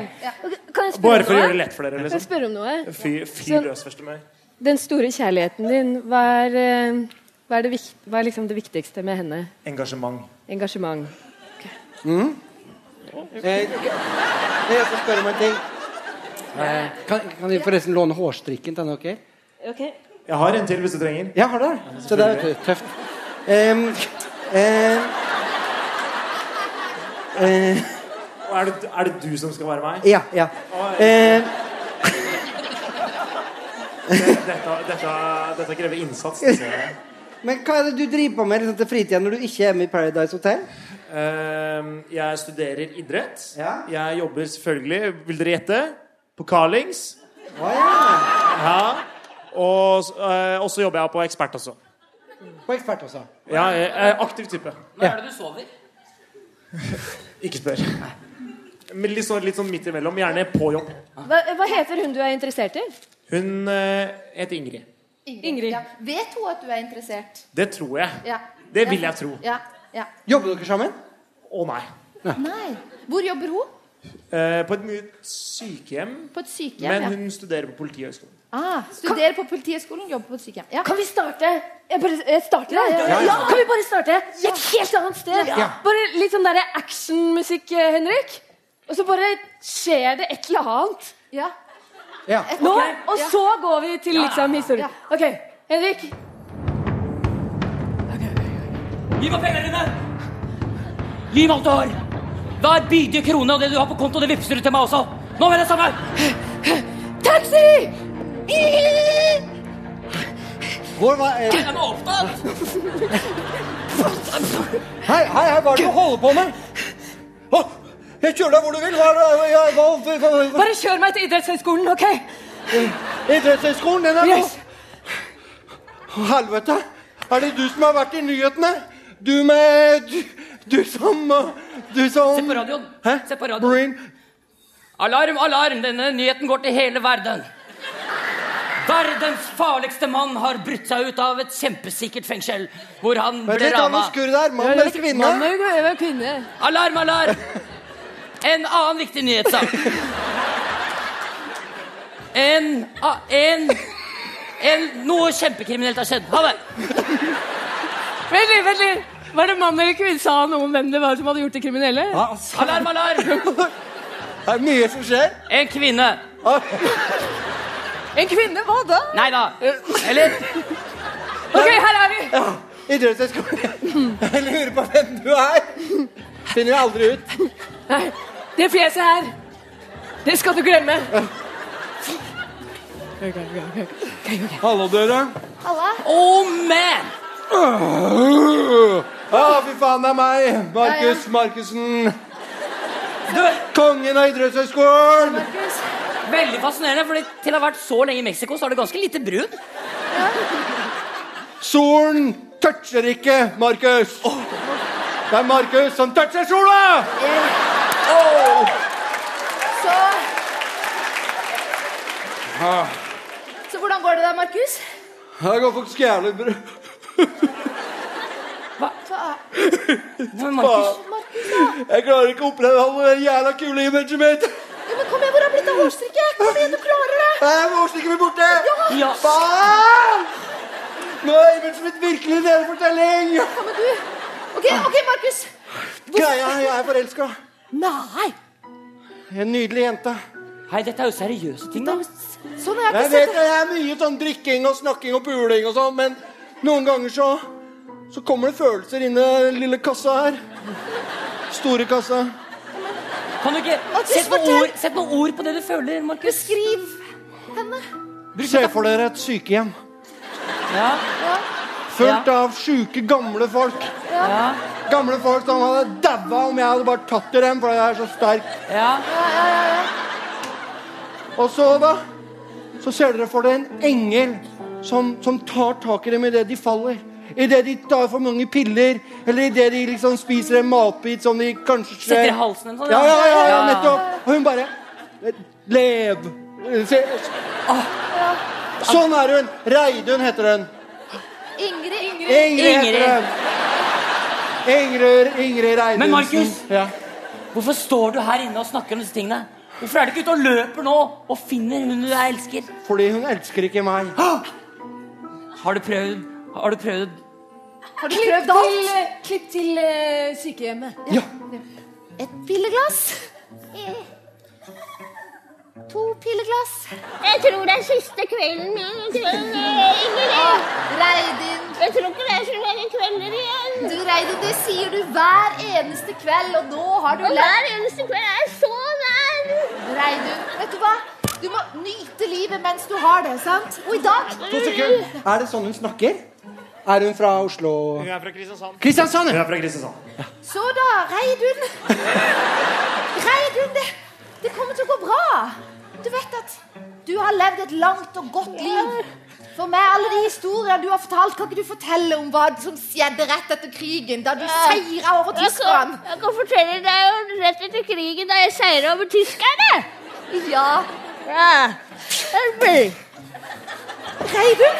Kan jeg spørre Bare for å gjøre det lett for dere. Kan jeg liksom spørre om noe? Fyr, fyr løs først meg. Den store kjærligheten din, hva er, eh, hva er, det, hva er liksom det viktigste med henne? Engasjement. Engasjement. Eh, jeg skal spørre om en ting. Eh, kan, kan vi forresten låne hårstrikken til henne? ok? Ok. Jeg har en til hvis du trenger. Jeg har det. Så det er tøft. Um, em, eh, er det, er det du som skal være meg? ja, ja. Em, Dette, dette, dette krever innsats. jeg. men hva er det du driver på med liksom, til fritida når du ikke er med i Paradise Hotel? Ehm, jeg studerer idrett. Ja. Jeg jobber selvfølgelig, vil dere gjette, på Carlings. Oh, ja. Ja. Og eh, og så jobber jeg på Ekspert også. På ekspert også. Ja, jeg er aktiv type. Når er det du sover? Ikke spør. Men litt sånn, litt sånn midt imellom. Gjerne på jobb. Hva, hva heter hun du er interessert i? Hun uh, heter Ingrid. Ingrid. Ja. Vet hun at du er interessert? Det tror jeg. Ja. Det vil jeg tro. Ja. ja. Jobber dere sammen? Å nei. Nei. Hvor jobber hun? Eh, på et sykehjem. På et sykehjem? Men ja. hun studerer på Politihøgskolen. Ah, studerer på Politihøgskolen, jobber på et sykehjem. Ja. Kan vi starte? Jeg bare, jeg starter, jeg. Ja, ja, ja. Kan vi bare starte et helt annet sted? Ja. Bare litt sånn der actionmusikk, eh, Henrik. Og så bare skjer det et eller annet. Ja. Ja. Nå, okay. og Ja. så går vi til liksom historien. Ja. Ok, Henrik. Gi meg pengene dine! Gi meg alt du har! Hver bidige krone av det du har på konto, det vippser du til meg også. Nå med det samme! Taxi! Hvor var eh, Jeg er opptatt! Hei, hei, hei, hva er det du holder på med? Oh, jeg kjører deg hvor du vil. Hva er hva, hva, hva, hva, Bare kjør meg til idrettshøyskolen, OK? Idrettshøyskolen, den er nå Yes. Helvete! Er det du som har vært i nyhetene? Du med Du, som Du som Se på radioen. Hæ? Se på radioen. Brain. Alarm, alarm! Denne nyheten går til hele verden. Verdens farligste mann har brutt seg ut av et kjempesikkert fengsel, hvor han Vent ble der. Mann eller kvinne? Mann eller kvinne? Alarm, alarm! En annen viktig nyhetssak. En, ah, en, en Noe kjempekriminelt har skjedd. Ha det. Vent litt, vent litt. Var det mann eller kvinne? Sa han noe om hvem det var som hadde gjort det kriminelle? Alarm, alarm! Det er mye som skjer. En kvinne. En kvinne? Hva da? Nei da. Eller Ok, her er vi. Ja, Idrettshøyskolen. Jeg lurer på hvem du er. Finner jeg aldri ut. Nei, det fjeset her, det skal du glemme. Hallo, dere. Halla. Oh, man! Ja, fy faen, det er meg. Markus Markussen. Kongen av idrettshøyskolen. Veldig fascinerende, for til å ha vært så lenge i Mexico, så er du ganske lite brun. Solen toucher ikke Markus. Det er Markus som toucher sola! Så, Ah, så hvordan går det da, Markus? Det går faktisk jævlig bra. Men Markus, Jeg klarer ikke å opprettholde det jævla kule imaget mitt. Ja, men kom igjen, hvor er blitt av hårstrikket? Kom igjen, du klarer det. Nei, Hårstrikket blir borte. Ja. Faen! Nå er imaget mitt virkelig en fortelling Ja, men du... Ok, ok, Markus. Greia, jeg er forelska. Nei. En nydelig jente. Hei, dette er jo seriøse ting, da. Sånn er jeg Jeg vet det er mye sånn drikking og snakking og puling og sånn, men noen ganger så så kommer det følelser inn i den lille kassa her. Store kassa. Kan du ikke Sett noen ord, sett noen ord på det du føler, Markus. Beskriv henne. Se for dere et sykehjem Ja, fullt av sjuke, gamle folk. ja, Gamle folk som hadde daua om jeg hadde bare tatt i dem, for jeg er så sterk. ja. Og så, da, så ser dere for dere en engel som, som tar tak i dem idet de faller. Idet de tar for mange piller, eller idet de liksom spiser en matbit som de kanskje Sitter i halsen en sånn, Ja, ja, ja, nettopp. Og hun bare Lev. Se. Sånn er hun. Reidun heter hun. Ingrid. Ingrid. Ingrid heter hun. Ingrid, Ingrid Reidunsen. Men Markus! Ja. Hvorfor står du her inne og snakker om disse tingene? Hvorfor er du ikke ute og løper nå og finner hun du elsker? Fordi hun elsker ikke meg. Har du prøvd Har du prøvd Har du Klipp prøvd til, alt? klipp til eh, sykehjemmet. Ja. Et pilleglass. To pilleglass. Jeg tror det er siste kvelden min. eh, Ingrid. Reidun. Jeg tror ikke det er så mange kvelder igjen. Du, Reidun, det sier du hver eneste kveld, og nå har du Og lært hver eneste kveld er så nær. Reidun, vet du hva? Du må nyte livet mens du har det, sant? Og i dag To sekunder. Er det sånn hun snakker? Er hun fra Oslo? Hun er fra Kristiansand. Kristiansand, Hun er fra Kristiansand. Så da, Reidun. Reidun, det, det kommer til å gå bra. Du vet at du har levd et langt og godt liv. For meg, alle de historiene du har fortalt, kan ikke du fortelle om hva som skjedde rett etter krigen, da du seira over Jeg tyskerne? jeg kan fortelle deg om rett etter krigen da jeg seira over tyskerne. Ja. Ja. Reidun?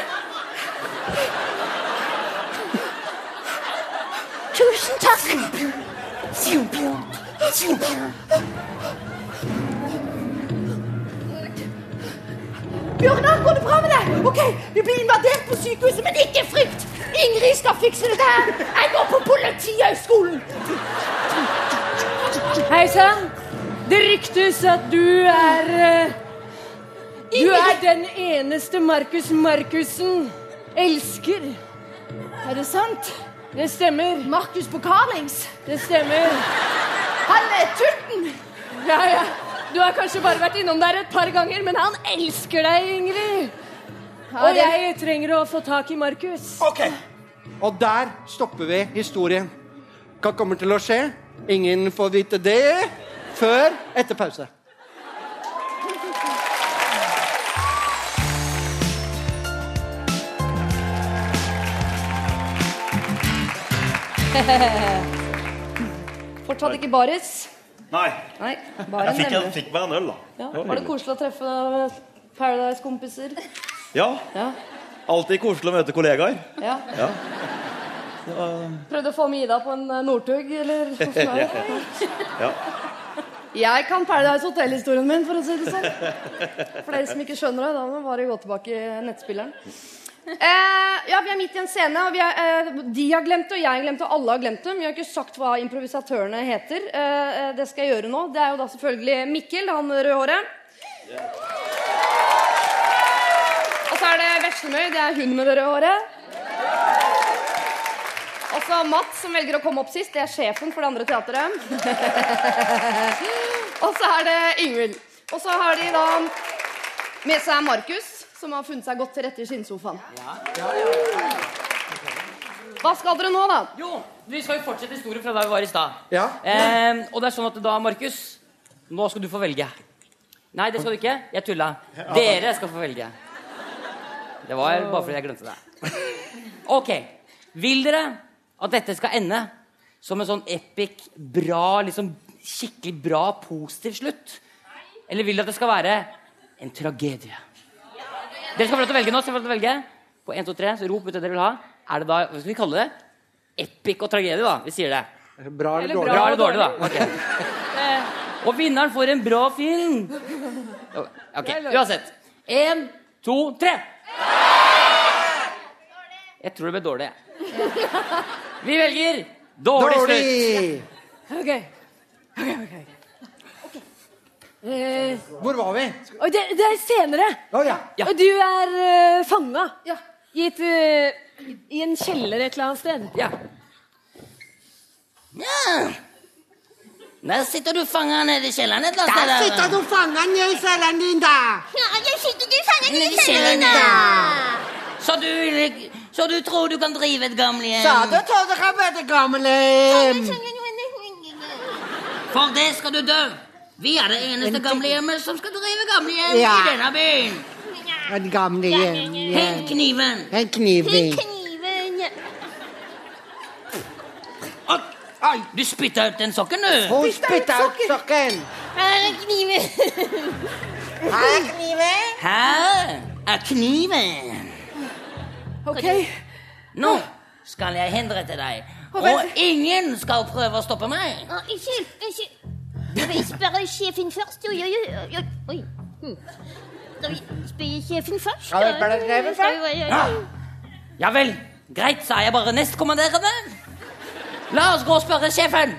Tusen takk. Bjørnar, går det bra med deg? Ok, Vi blir invadert på sykehuset, men ikke frykt! Ingrid skal fikse dette her. Jeg går på Politihøgskolen. Hei sann! Det ryktes at du er eh, Du er den eneste Markus Markussen elsker. Er det sant? Det stemmer. Markus på Carlings. Det stemmer. Han er Turten. Ja, ja. Du har kanskje bare vært innom der et par ganger, men han elsker deg, Ingrid. Og jeg trenger å få tak i Markus. Ok. Og der stopper vi historien. Hva kommer til å skje? Ingen får vite det før etter pause. Fortsatt ikke baris? Nei. Nei, baren, Jeg fikk, jeg fikk meg en øl, da. Ja. Det var Var det koselig å treffe Paradise-kompiser? Ja. Ja. Alltid koselig å møte kollegaer. ja. Ja. Prøvde å få med Ida på en eh, Northug, eller er det? ja. Jeg kan Paradise Hotel-historien min, for å si det sånn. For dere som ikke skjønner det, da må bare gå tilbake i nettspilleren. Eh, ja, Vi er midt i en scene, og vi er, eh, de har glemt det, og jeg har glemt det, og alle har glemt det. Vi har ikke sagt hva improvisatørene heter. Eh, eh, det skal jeg gjøre nå. Det er jo da selvfølgelig Mikkel, han rødhåret. Og så er det Veslemøy, det er hun med det røde håret. Og så Mats, som velger å komme opp sist. Det er sjefen for det andre teateret. og så er det Ingvild. Og så har de da med seg Markus, som har funnet seg godt til rette i skinnsofaen. Hva skal dere nå, da? Jo, vi skal jo fortsette historien fra da vi var i stad. Ja. Eh, og det er sånn at da, Markus, nå skal du få velge. Nei, det skal du ikke. Jeg tulla. Dere skal få velge. Det var bare fordi jeg glemte det. Ok. Vil dere at dette skal ende som en sånn epic, bra, liksom skikkelig bra, positiv slutt? Eller vil dere at det skal være en tragedie? Dere skal få lov til å velge nå. Skal få lov til å velge. På 1, 2, 3, så rop ut det dere vil ha. Er det da, Hva skal vi kalle det? Epic og tragedie, da. Vi sier det. Bra eller dårlig? bra eller dårlig, da. Ok. Eh, Og vinneren får en bra film. Ok, Uansett. Én, to, tre. Jeg tror det ble dårlig. jeg. Vi velger dårlig slutt. Ok. Ok, ok, ok. Eh, Hvor var vi? og det, det er senere. Oh, ja. Og du er uh, fanga i, et, uh, i en kjeller et eller annet sted. Ja. Ja. Der sitter du fanga nede i kjelleren et eller annet Der sitter du fanget nede i kjelleren din, da. Ja, jeg sitter du fanget nede i cellen, da. Så du, så du tror du kan drive et gamlehjem? Så du tror du kan være gamlehjem. For det skal du dø. Vi er det eneste gamlehjemmet som skal drive gamlehjem Ja. i denne byen. Et gamlehjem. ja. Hent kniven. Hent kniven. kniven. Oi, du spytta ut den sokken, du. Hun spytta ut sokken. Her er kniven. Her er kniven. Her er kniven. Ok. Nå skal jeg henrette deg. Og ingen skal prøve å stoppe meg. Ikke, Unnskyld. Spørre sjefen først? Oi, oi, oi. oi. Hm. Skal vi spørre sjefen først? Ja, det spørre sjefen først? Oi, oi, oi. Ja. ja vel. Greit, så er jeg bare nestkommanderende. La oss gå og spørre sjefen.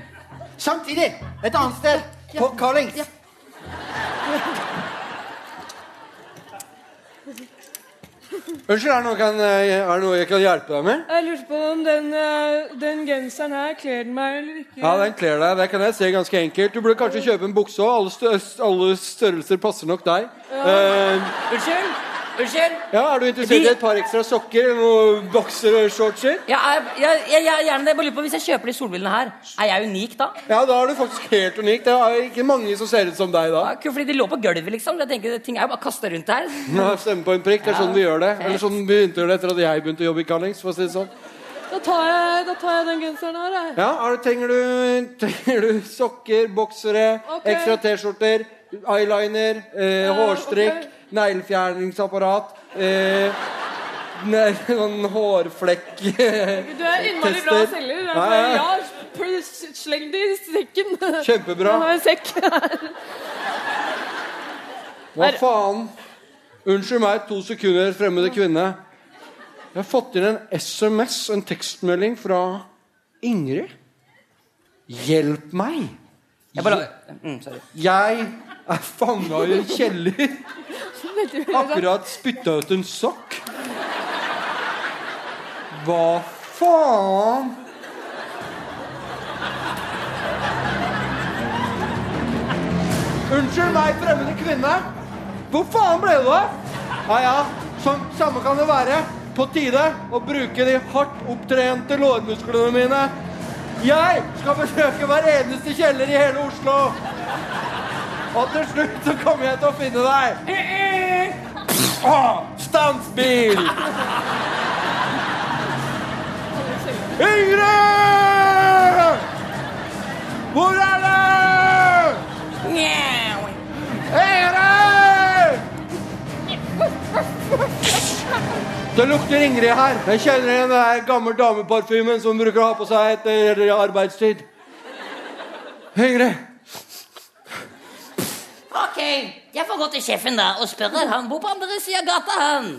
Samtidig. Et annet sted. På Collings. Unnskyld, er det, noe kan, eh, er det noe jeg kan hjelpe deg med? Jeg lurte på om den, eh, den genseren her kler den meg eller ikke. Ja, den kler deg. Det kan jeg se ganske enkelt. Du burde kanskje kjøpe en bukse òg. Alle, alle størrelser passer nok deg. Eh, Unnskyld? Unnskyld? ja, Er du interessert i et par ekstra sokker Bokser og boksershortser? Ja, jeg, jeg, jeg, jeg, gjerne det. Jeg bare lurer på, Hvis jeg kjøper de solbrillene her, er jeg unik da? Ja, da er du faktisk helt unik. Det er ikke mange som ser ut som deg da. Ja, fordi de lå på gulvet, liksom. Jeg tenker, Ting er jo bare kasta rundt her. Ja, Stemme på en prikk. Det er sånn vi gjør det. Eller sånn begynte det etter at jeg begynte å jobbe i Callings. For å si det sånn. Da tar jeg, da tar jeg den genseren her. Jeg. Ja, er det, trenger, du, trenger du sokker, boksere, okay. ekstra T-skjorter, eyeliner, eh, hårstrikk, neglefjerningsapparat eh, Sånn hårflekk Du er innmari bra selger. Jeg Ja, ja, sleng det i sekken. Kjempebra. Jeg har en sekk her. Hva faen? Unnskyld meg, to sekunder, fremmede kvinne. Jeg har fått inn en SMS, en tekstmelding fra Ingrid. Hjelp meg! Jeg bare, mm, sorry. Jeg er fanga i en kjeller. Akkurat spytta ut en sokk. Hva faen? Unnskyld meg, fremmede kvinne. Hvor faen ble du av? Ja ja, sånn samme kan det være. På tide å bruke de hardt opptrente lårmusklene mine. Jeg skal besøke hver eneste kjeller i hele Oslo. Og til slutt så kommer jeg til å finne deg. Ah, Stansbil! Ingrid! Hvor er du? Ingrid! Det lukter Ingrid her. Jeg kjenner igjen den der gammel dameparfymen som bruker å ha på seg etter arbeidstid. Ingrid. Ok, jeg får gå til sjefen da og spørre. Han bor på andre sida av gata, han.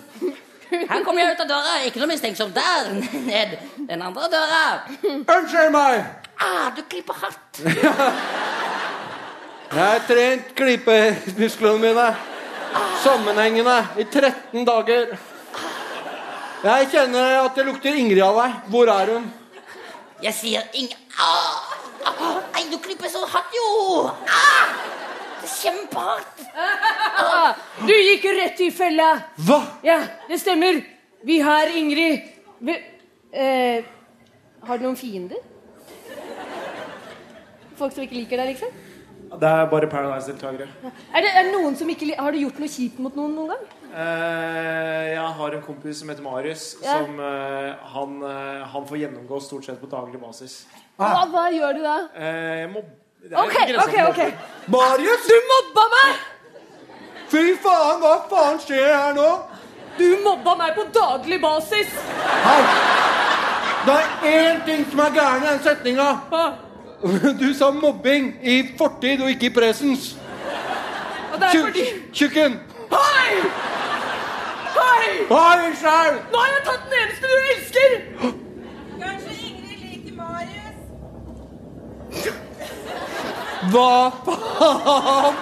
Her kommer jeg ut av døra. Ikke noe mistenksomt der. Ned den andre døra. Unnskyld meg! Ah, du klipper hardt. Jeg har trent klippemusklene mine sammenhengende i 13 dager. Jeg kjenner at det lukter Ingrid av deg. Hvor er hun? Jeg sier ing... Ah, ah, nei, du klipper så hardt, jo. Ah, kjempehardt. Du gikk jo rett i fella. Hva? Ja, det stemmer. Vi har Ingrid Vi, eh, Har du noen fiender? Folk som ikke liker deg, liksom? Det er bare Paradise-deltakere. Er det, er det noen som ikke Har du gjort noe kjipt mot noen noen gang? Eh, jeg har en kompis som heter Marius. Ja. Som eh, han, eh, han får gjennomgå stort sett på daglig basis. Hva, hva gjør du da? Eh, jeg må, det er Ok, ok, ok. Marius! Du mobba meg! Fy faen, hva faen skjer her nå? Du mobba meg på daglig basis! Hei! Det er én ting som er gærent i den setninga. Du sa mobbing i fortid og ikke i presens. Og det er fordi Tjukken! Hei! Hei! Hei, sjæl! Nå har jeg tatt den eneste du elsker! Kanskje Ingrid liker Marius? Hva faen?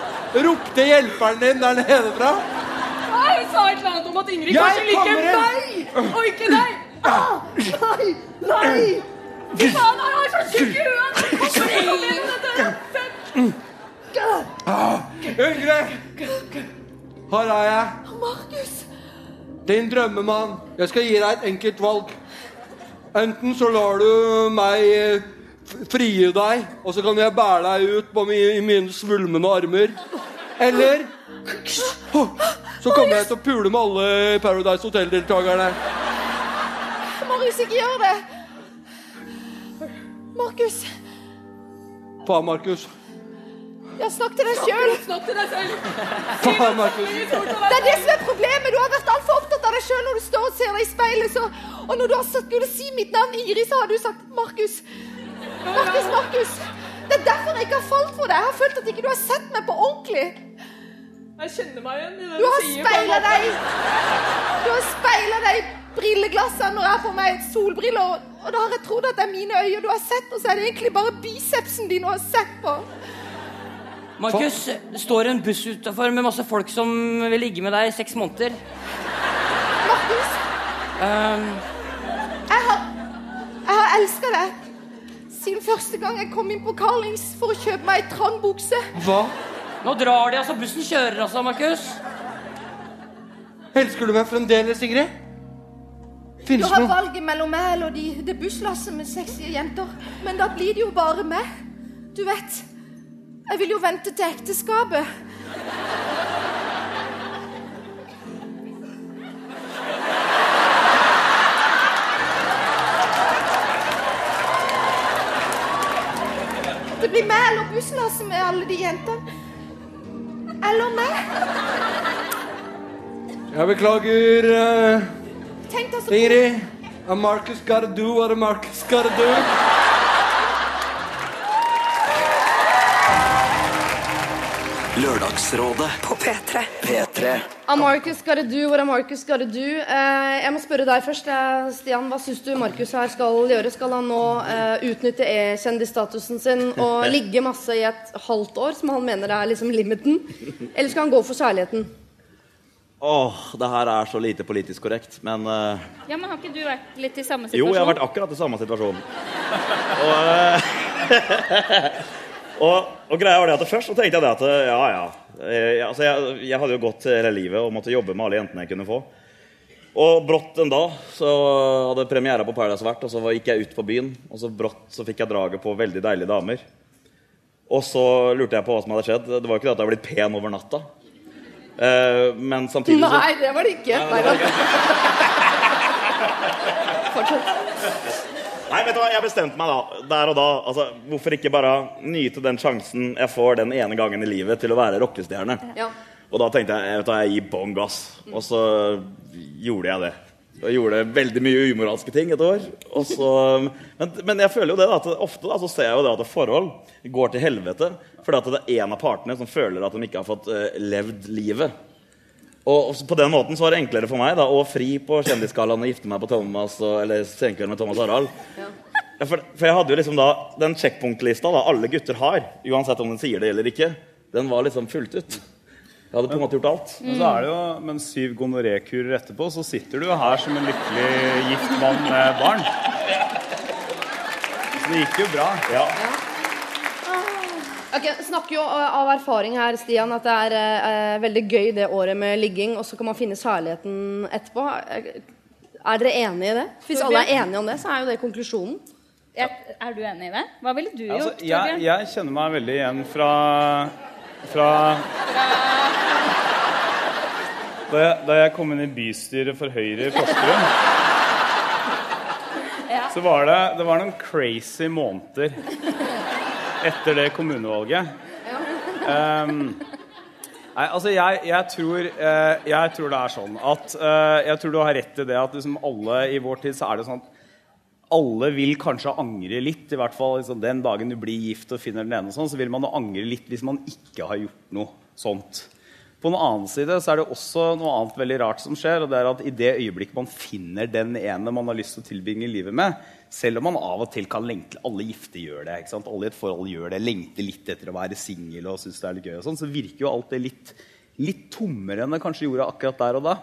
Ropte hjelperen din der nede fra? Nei, Hun sa et eller annet om at Ingrid Jeg kanskje liker meg og ikke deg. Ah, nei! Nei! Fy faen, han er så tjukk i huet! Kom igjen, kom igjen, dette fett! Ingrid! Her er jeg. Markus! Din drømmemann. Jeg skal gi deg et enkelt valg. Enten så lar du meg f- frie deg, og så kan jeg bære deg ut på min, i mine svulmende armer. Eller så kommer jeg til å pule med alle Paradise Hotel-deltakerne. Marius, ikke gjør det. Markus, Faen, Markus. ja, snakk til deg sjøl. Snakk til deg selv. Faen, Markus. Det er det som er problemet. Du har vært altfor opptatt av deg sjøl når du står og ser deg i speilet. Så, og når du har sagt, skulle si mitt navn, Ingrid, så har du sagt Markus. Markus, Markus. Det er derfor jeg ikke har falt for deg. Jeg har følt at ikke du har sett meg på ordentlig. Jeg kjenner meg igjen i det Du har sier speila deg Du har speila deg i brilleglassene når jeg har på meg solbriller. Og, og da har jeg trodd at det er mine øyne du har sett, og så er det egentlig bare bicepsen din du har sett på. Markus, det står en buss utafor med masse folk som vil ligge med deg i seks måneder. Markus, Um, jeg har, jeg har elska deg siden første gang jeg kom inn på Carlings for å kjøpe meg ei trang bukse. Hva? nå drar de, altså. Bussen kjører, altså, Markus. Elsker du meg fremdeles, Ingrid? Finnes det har noe valget mellom meg eller de, det busslasset med sexy jenter. Men da blir det jo bare meg. Du vet, jeg vil jo vente til ekteskapet. Det blir meg eller busslasset med alle de jentene. Eller meg. Jeg beklager, uh, Ingrid. A Marcus gotta do what a Marcus gotta do. Lørdagsrådet på P3. P3. A Marcus gotta do what a Marcus gotta do. Eh, jeg må spørre deg først, eh, Stian. Hva syns du Markus her skal gjøre? Skal han nå eh, utnytte E-kjendisstatusen sin og ligge masse i et halvt år, som han mener er liksom limiten? Eller skal han gå for kjærligheten? Åh, det her er så lite politisk korrekt, men uh... Ja, men Har ikke du vært litt i samme situasjon? Jo, jeg har vært akkurat i samme situasjon. Og, eh, og, og greia var det at først så tenkte jeg det at ja, ja. Jeg, altså, jeg, jeg hadde jo gått hele livet og måtte jobbe med alle jentene jeg kunne få. Og brått en dag så hadde premiere på Paradise vært, og så gikk jeg ut på byen. Og så brått så fikk jeg draget på veldig deilige damer. Og så lurte jeg på hva som hadde skjedd. Det var jo ikke det at jeg hadde blitt pen over natta. Eh, men samtidig så Nei, det var det ikke. Nei, da. Fortsett. Nei, vet du hva, jeg bestemte meg da, der og da. Altså, hvorfor ikke bare nyte den sjansen jeg får den ene gangen i livet til å være rockestjerne? Ja. Og da tenkte jeg vet du, hva, jeg gir bånn gass. Og så gjorde jeg det. Og gjorde veldig mye umoralske ting et år. Og så, men, men jeg føler jo det da, at ofte da, så ser jeg jo det at forhold går til helvete fordi at det er en av partene som føler at de ikke har fått uh, levd livet. Og, på den måten så var det enklere for meg da, å fri på Kjendisgallaen og gifte meg på Thomas og, eller senkveld med Thomas Harald. Ja, for, for jeg hadde jo liksom da den sjekkpunktlista da alle gutter har, uansett om de sier det eller ikke, den var liksom fullt ut. Jeg hadde på en måte gjort alt. Men så er det jo, men syv gonorékurer etterpå, så sitter du jo her som en lykkelig gift mann med barn. Så det gikk jo bra. Ja. Ok, snakker jo av erfaring her, Stian, at det er eh, veldig gøy det året med ligging, og så kan man finne særligheten etterpå. Er dere enige i det? Hvis alle er enige om det, så er jo det konklusjonen. Ja, er du enig i det? Hva ville du Altså, gjort? jeg, Torbjørn? jeg kjenner meg veldig igjen fra, fra da, jeg, da jeg kom inn i bystyret for Høyre i Porsgrunn, så var det, det var noen crazy måneder etter det kommunevalget. Um, nei, altså jeg, jeg, tror, eh, jeg tror det er sånn at eh, Jeg tror du har rett i det at liksom alle i vår tid så er det sånn at alle vil kanskje angre litt. i hvert fall liksom, Den dagen du blir gift og finner den ene, og sånn, så vil man angre litt hvis man ikke har gjort noe sånt. På den annen side så er det også noe annet veldig rart som skjer. og det er at I det øyeblikket man finner den ene man har lyst til å tilbringe livet med, selv om man av og til kan lengte Alle gifte gjør det. ikke sant? Alle i et forhold gjør det. Lengter litt etter å være singel og synes det er litt gøy. og sånn, Så virker jo alt det litt, litt tommere enn det kanskje gjorde akkurat der og da.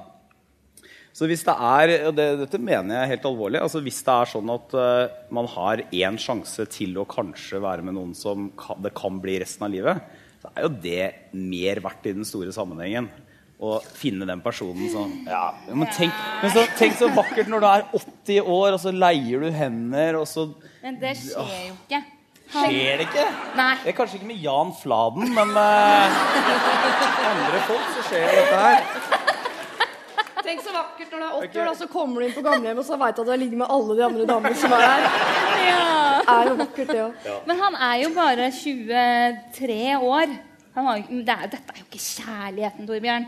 Så hvis det er, og det, Dette mener jeg helt alvorlig. altså Hvis det er sånn at uh, man har én sjanse til å kanskje være med noen som kan, det kan bli resten av livet, så er jo det mer verdt i den store sammenhengen. Å finne den personen som ja, men tenk, men så, tenk så vakkert når du er 80 år, og så leier du hender, og så Men det skjer jo ikke. Skjer det ikke? Nei. Det er kanskje ikke med Jan Fladen, men med andre folk så skjer dette her. Tenk så vakkert når du er 80 år, og så kommer du inn på gamlehjemmet og så veit du at du har ligget med alle de andre damene som er her. Det er jo vakkert, det òg. Men han er jo bare 23 år. Han har, det er, dette er jo ikke kjærligheten, Torbjørn.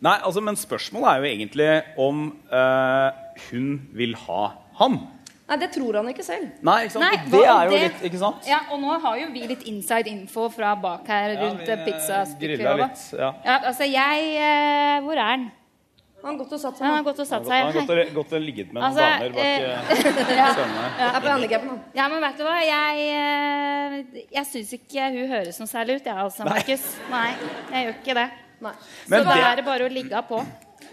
Nei, altså, men spørsmålet er jo egentlig om uh, hun vil ha ham. Nei, det tror han ikke selv. Nei, ikke sant? Nei, og det er jo det- litt Ikke sant? Ja, og nå har jo vi litt inside info fra bak her rundt ja, pizzastykker. grilla litt, ja. Ja, altså, jeg eh, Hvor er han? Han har gått og satt seg. Han har gått og satt Han har gått gått og ligget med noen Altså, damer bak eh, eh, ja. her. Ja. Er. Ja, men vet du hva? Jeg, eh, jeg syns ikke hun høres noe særlig ut, jeg altså, Markus. Nei, jeg gjør ikke det. Så Men da er det bare å ligge på.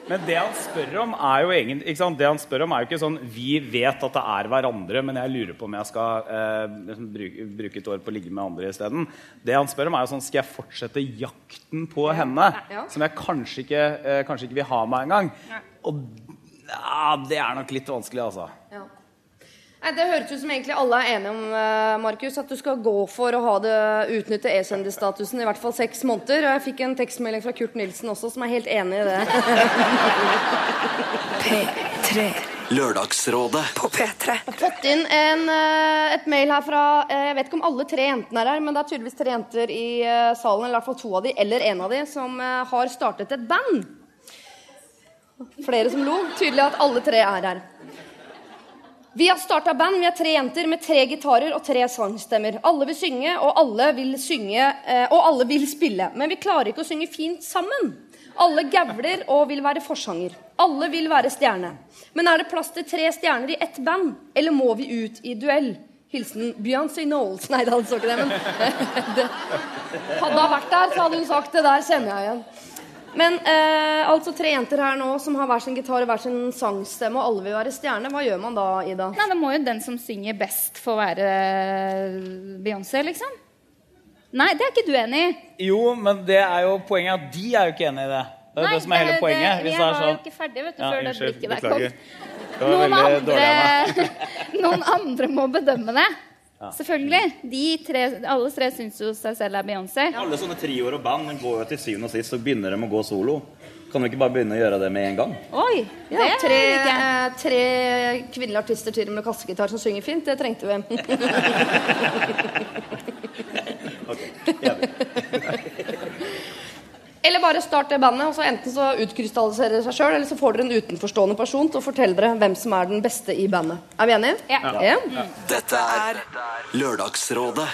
Men det han spør om, er jo egentlig? Det han spør om er jo ikke sånn Vi vet at det er hverandre, men jeg lurer på om jeg skal eh, liksom bruke, bruke et år på å ligge med andre isteden. Det han spør om, er jo sånn Skal jeg fortsette jakten på henne? Ja. Som jeg kanskje ikke, eh, kanskje ikke vil ha meg engang? Og ja, det er nok litt vanskelig, altså. Ja. Nei, Det høres ut som egentlig alle er enige om eh, Markus, at du skal gå for å ha det utnytte e-senderstatusen i hvert fall seks måneder. Og jeg fikk en tekstmelding fra Kurt Nilsen også, som er helt enig i det. P3. Lørdagsrådet På P3. Jeg har fått inn en, eh, et mail her fra eh, Jeg vet ikke om alle tre jentene er her, men det er tydeligvis tre jenter i salen, eller i hvert fall to av de, eller en av de, som har startet et band. Flere som lo. Tydelig at alle tre er her. Vi har starta band. Vi er tre jenter med tre gitarer og tre sangstemmer. Alle vil synge, og alle vil synge, eh, og alle vil spille. Men vi klarer ikke å synge fint sammen. Alle gavler og vil være forsanger. Alle vil være stjerne. Men er det plass til tre stjerner i ett band, eller må vi ut i duell? Hilsen Beyoncé Knowles. Nei, det hadde så ikke det, men det, Hadde hun vært der, så hadde hun sagt det der kjenner jeg igjen. Men eh, altså tre jenter her nå som har hver sin gitar og hver sin sangstemme, og alle vil være stjerne. Hva gjør man da, Ida? Nei, Da må jo den som synger best, få være eh, Beyoncé, liksom. Nei, det er ikke du enig i. Jo, men det er jo poenget at de er jo ikke enig i det. Det er Nei, det som er hele det- poenget. det- sånn. det er var jo sånn- ikke ferdig, vet du, Ja, før det blikket der kom. Det var Noen andre, noen andre må bedømme det. Ja. Selvfølgelig. De tre, alle tre syns jo seg selv er Beyoncé. Alle sånne trioer og band går jo til syvende og sist, så begynner de å gå solo. Kan du ikke bare begynne å gjøre det med en gang? Oi! Ja, det tre, eh, tre kvinnelige artister til med kassegitar som synger fint. Det trengte vi. Eller bare start det bandet, og så enten så utkrystalliserer det seg sjøl, eller så får dere en utenforstående person til å fortelle dere hvem som er den beste i bandet. Er vi enige? Ja. Dette er Lørdagsrådet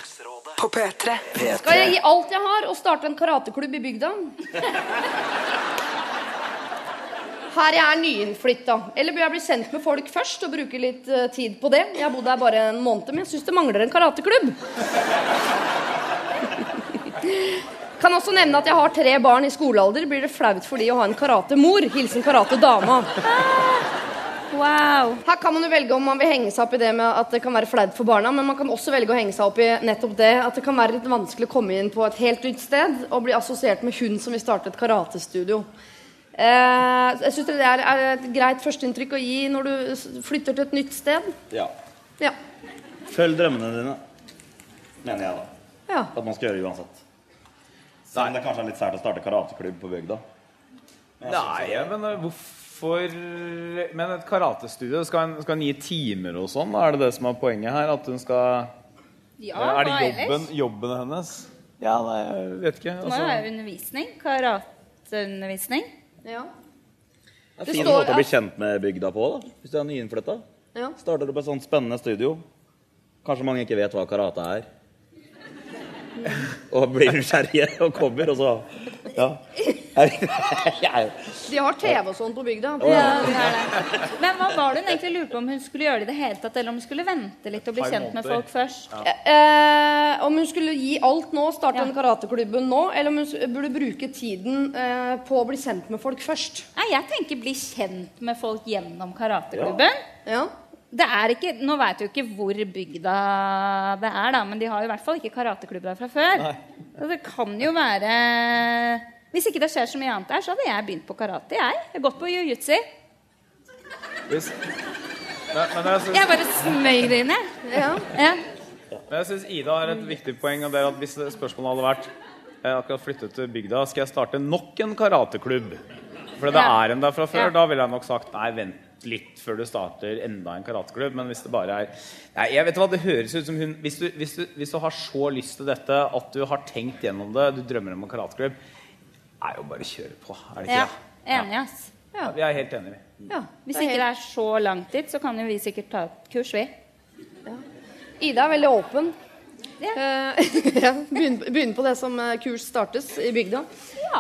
På P3. Skal jeg gi alt jeg har og starte en karateklubb i bygda? Her jeg er nyinnflytta. Eller bør jeg bli sendt med folk først og bruke litt eh, tid på det? Jeg har bodd her bare en måned, men jeg syns det mangler en karateklubb. Kan også nevne at jeg har tre barn i skolealder. Blir det flaut for de å ha en karatemor? Hilsen karatedama. Wow. Her kan man jo velge om man vil henge seg opp i det med at det kan være flaut for barna, men man kan også velge å henge seg opp i nettopp det at det kan være litt vanskelig å komme inn på et helt nytt sted og bli assosiert med hun som vil starte et karatestudio. Eh, jeg syns det er, er et greit førsteinntrykk å gi når du flytter til et nytt sted. Ja. Ja. Følg drømmene dine. Mener jeg, da. Ja. At man skal gjøre uansett. Selv om det kanskje er litt sært å starte karateklubb på bygda. Nei, ja, men eh, hvorfor Men et karatestudio, skal en, skal en gi timer og sånn? Er det det som er poenget her? At hun skal Ja, Er det jobben, jobben hennes? Ja, nei, jeg vet ikke. Det må jo Altså, undervisning. Karateundervisning. Ja. Det er en fin står måte å bli kjent med bygda på, da. Hvis du er nyinnflytta. Ja. Starter du på et sånt spennende studio. Kanskje mange ikke vet hva karate er. Og blir nysgjerrige og kommer, og så Ja. De har TV og sånn på bygda. Ja, det er det. Men hva var det hun egentlig lurte på om hun skulle gjøre det i det hele tatt, eller om hun skulle vente litt og bli kjent med folk først? Eh, om hun skulle gi alt nå, starte den karateklubben nå, eller om hun burde bruke tiden eh, på å bli kjent med folk først. Nei, jeg tenker bli kjent med folk gjennom karateklubben. Ja. Det er ikke, Nå vet du jo ikke hvor bygda det er, da, men de har jo i hvert fall ikke karateklubb der fra før. Så det kan jo være Hvis ikke det skjer så mye annet der, så hadde jeg begynt på karate. Jeg Jeg har gått på jiu-jitsu. hvis, jeg synes, Jeg bare smøg det inn, jeg. Ja. Ja. Men jeg syns Ida har et viktig poeng. Og det er at Hvis spørsmålet hadde vært eh, akkurat flyttet til bygda, skal jeg starte nok en karateklubb? For det Ja. er en der fra før. Ja. Da ville jeg nok sagt nei, vent litt før du starter enda en karateklubb. Men hvis det bare er Nei, jeg vet hva, det høres ut som hun hvis du, hvis, du, hvis du har så lyst til dette at du har tenkt gjennom det, du drømmer om en karateklubb, er jo bare å kjøre på. Er det ikke Ja, det? Enig, ass. Ja, vi er helt enige. vi. Ja, Hvis ikke det er så langt dit, så kan jo vi sikkert ta et kurs, vi. Ida er veldig åpen. Eh, ja, Begynn begynn på det som eh, kurs startes i bygda.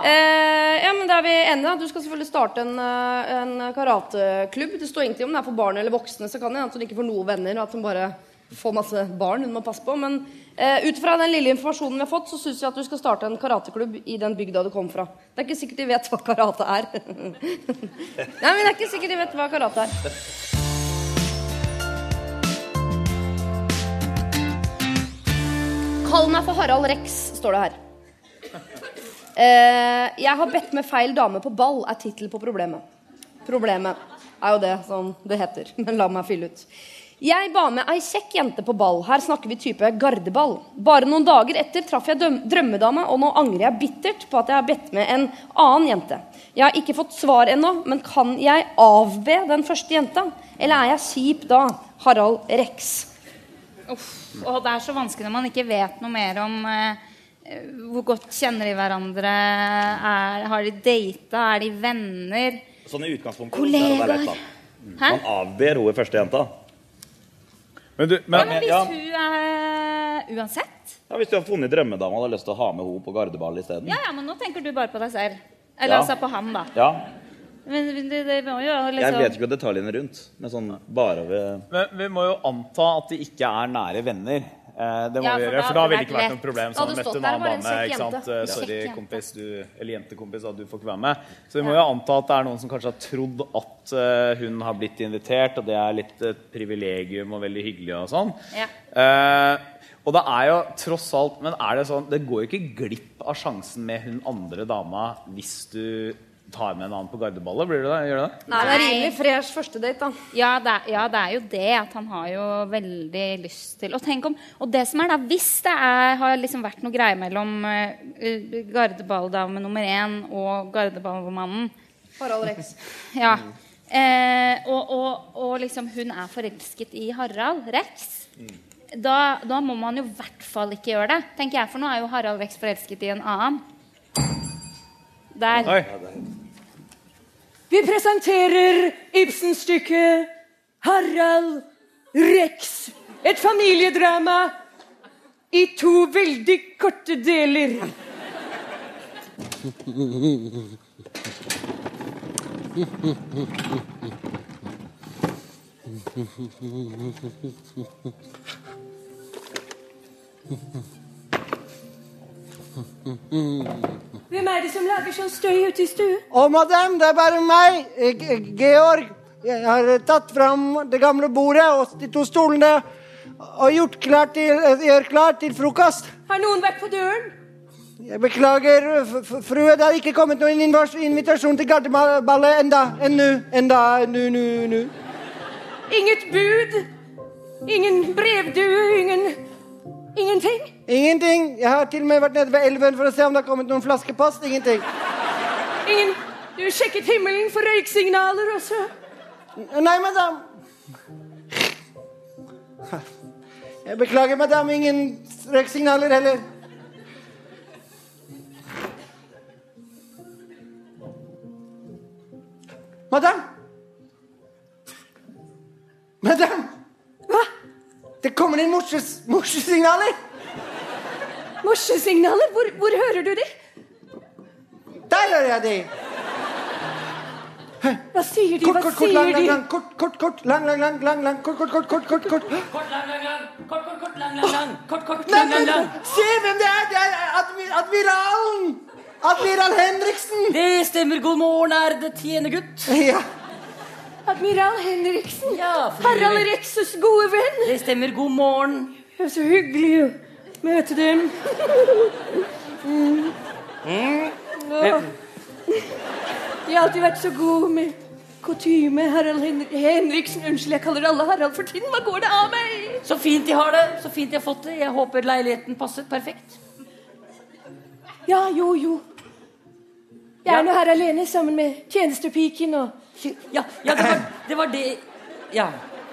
Eh, ja, men Da er vi enige. Du skal selvfølgelig starte en, eh, en karateklubb. Det står ingenting om det er for barn eller voksne. Så kan det at hun ikke får noen venner, og at hun bare får masse barn hun må passe på. Men eh, ut fra den lille informasjonen vi har fått, så syns jeg at du skal starte en karateklubb i den bygda du kom fra. Det er ikke sikkert de vet hva karate er. Nei, men det er ikke sikkert de vet hva karate er. Kall meg for Harald Rex, står det her. Eh, jeg har bedt med feil dame på ball, er tittel på problemet. Problemet er jo det som det heter. Men la meg fylle ut. Jeg ba med ei kjekk jente på ball. Her snakker vi type gardeball. Bare noen dager etter traff jeg drømmedama, og nå angrer jeg bittert på at jeg har bedt med en annen jente. Jeg har ikke fått svar ennå, men kan jeg avbe den første jenta? Eller er jeg kjip da? Harald Rex. Uff, og det er så vanskelig når man ikke vet noe mer om eh, hvor godt kjenner de hverandre. Er, har de data? Er de venner? Sånn i utgangspunktet Kollegaer. er lett, da. Hæ? Man avber hun første jenta. Men du, Ja, men hvis hun er Uansett? Ja, Hvis du har funnet drømmedama og har lyst til å ha med henne på gardeball isteden. Ja, ja, men nå tenker du bare på deg selv. Eller Ja. altså på han, da. Ja, Men det, det må jo liksom Jeg vet ikke detaljene rundt, men sånn bare ved Men vi må jo anta at de ikke er nære venner. Eh, det må Ja, vi gjøre, for da ville det ikke vært noe problem. Hadde Sånn, møtte en annen dame, ikke sant? Eh, Ja. Sorry, kompis, du, eller jentekompis, at du får ikke være med. Så vi må jo anta at det er noen som kanskje har trodd at eh, hun har blitt invitert, og det er litt et privilegium og veldig hyggelig og sånn. Ja. Eh, og det er jo tross alt Men er det sånn Det går jo ikke glipp av sjansen med hun andre dama hvis du tar med en annen på gardeballet. Blir det det? Gjør det det? Nei, det er rimelig fresh første date, da. Ja det, er, ja, det er jo det at han har jo veldig lyst til Og tenk om, og det som er da, hvis det er, har liksom vært noe greie mellom uh, gardeballdame nummer én og gardeballmannen Harald Rex. Ja. Eh, og, og, og liksom hun er forelsket i Harald Rex. Da, da må man jo i hvert fall ikke gjøre det. tenker jeg, For nå er jo Harald Rex forelsket i en annen. Der. Oi. Vi presenterer Ibsen-stykket 'Harald Rex'. Et familiedrama i to veldig korte deler. Hvem er det som lager sånn støy ute i stuen? Å, madam, det er bare meg, eh, G- Georg. Jeg har eh, tatt fram det gamle bordet og de to stolene og gjort klart til, eh, gjør klart til frokost. Har noen vært på døren? Jeg beklager, frue, det har ikke kommet noen invitasjon til gardeballet enda. Ennu. Enda. Nu, nu, nu. Inget bud? Ingen brevdue? Ingen Ingenting? Ingenting. Jeg har til og med vært nede ved elven for å se om det har kommet noen flaskepost. Ingenting. Ingen Du sjekket himmelen for røyksignaler også? Nei, madam. Jeg beklager, madam. Ingen røyksignaler heller. Madam! Madam! Hva? Det kommer inn morses- morsesignaler. Hvor, hvor hører du de? Der hører jeg de. Hva sier de? Kort, Hva kort, kort, sier lang, lang, de? lang, kort, kort, kort, lang, lang, lang, lang, lang, kort, kort, kort, kort, kort, kort. Kort, lang, lang, lang. Kort, kort, kort, lang, lang, lang. Kort, kort, Nei, lang, lang, lang. se hvem det er! Det er admiralen! Admiral Henriksen! Det stemmer. God morgen, ærede tjenergutt. Ja. Admiral Henriksen. Ja, Harald Rexes gode venn. Det stemmer. God morgen. Det er så hyggelig møte dem. Mm. Åh. De har alltid vært så gode med kutyme. Harald Hen Henriksen. Unnskyld, jeg kaller alle Harald for tiden. Hva går det av meg? Så fint de har det. Så fint de har fått det. Jeg håper leiligheten passet perfekt. Ja, jo, jo. Jeg er nå her alene sammen med tjenestepiken og Ja, ja det, var, det var det Ja.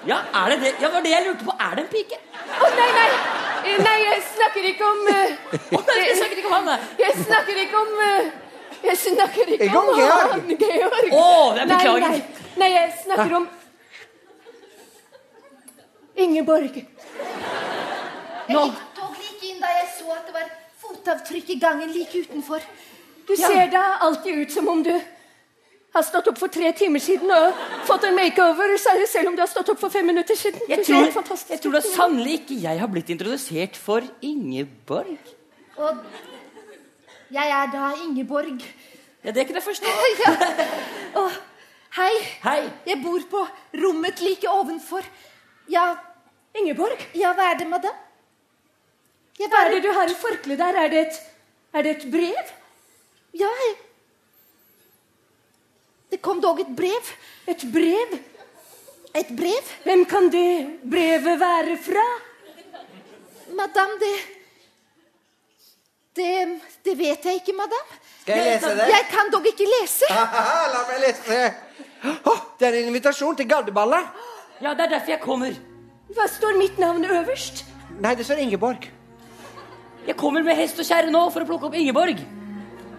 ja, er det det? Ja, det var det jeg lurte på. Er det en pike? Å, nei, nei. Eh, Nei, jeg snakker ikke om eh, jeg snakker ikke om han. Jeg snakker ikke om eh, Jeg snakker ikke om han, Georg. Å, jeg beklager. Nei, nei, nei, jeg snakker om Ingeborg. Jeg gikk dog like inn da jeg så at det var fotavtrykk i gangen like utenfor. Du ser da alltid ut som om du har stått opp for tre timer siden og fått en makeover, selv om du har stått opp for fem minutter siden. Jeg tror, jeg tror da sannelig ikke jeg har blitt introdusert for Ingeborg. Og jeg er da Ingeborg. Ja, det kan jeg forstå. ja. og, hei. Hei. Jeg bor på rommet like ovenfor. Ja, Ingeborg, ja hva er det, madam? Ja, hva er det du har i forkleet der? Er det et, er det et brev? Ja, jeg- det kom dog et brev. Et brev? Et brev? Hvem kan det brevet være fra? Madam, det Det, det vet jeg ikke, madam. Skal jeg lese det? Jeg kan dog ikke lese. La meg lese. Oh, det er en invitasjon til gardeballet. Ja, det er derfor jeg kommer. Hva står mitt navn øverst? Nei, det står Ingeborg. Jeg kommer med hest og kjerre nå for å plukke opp Ingeborg.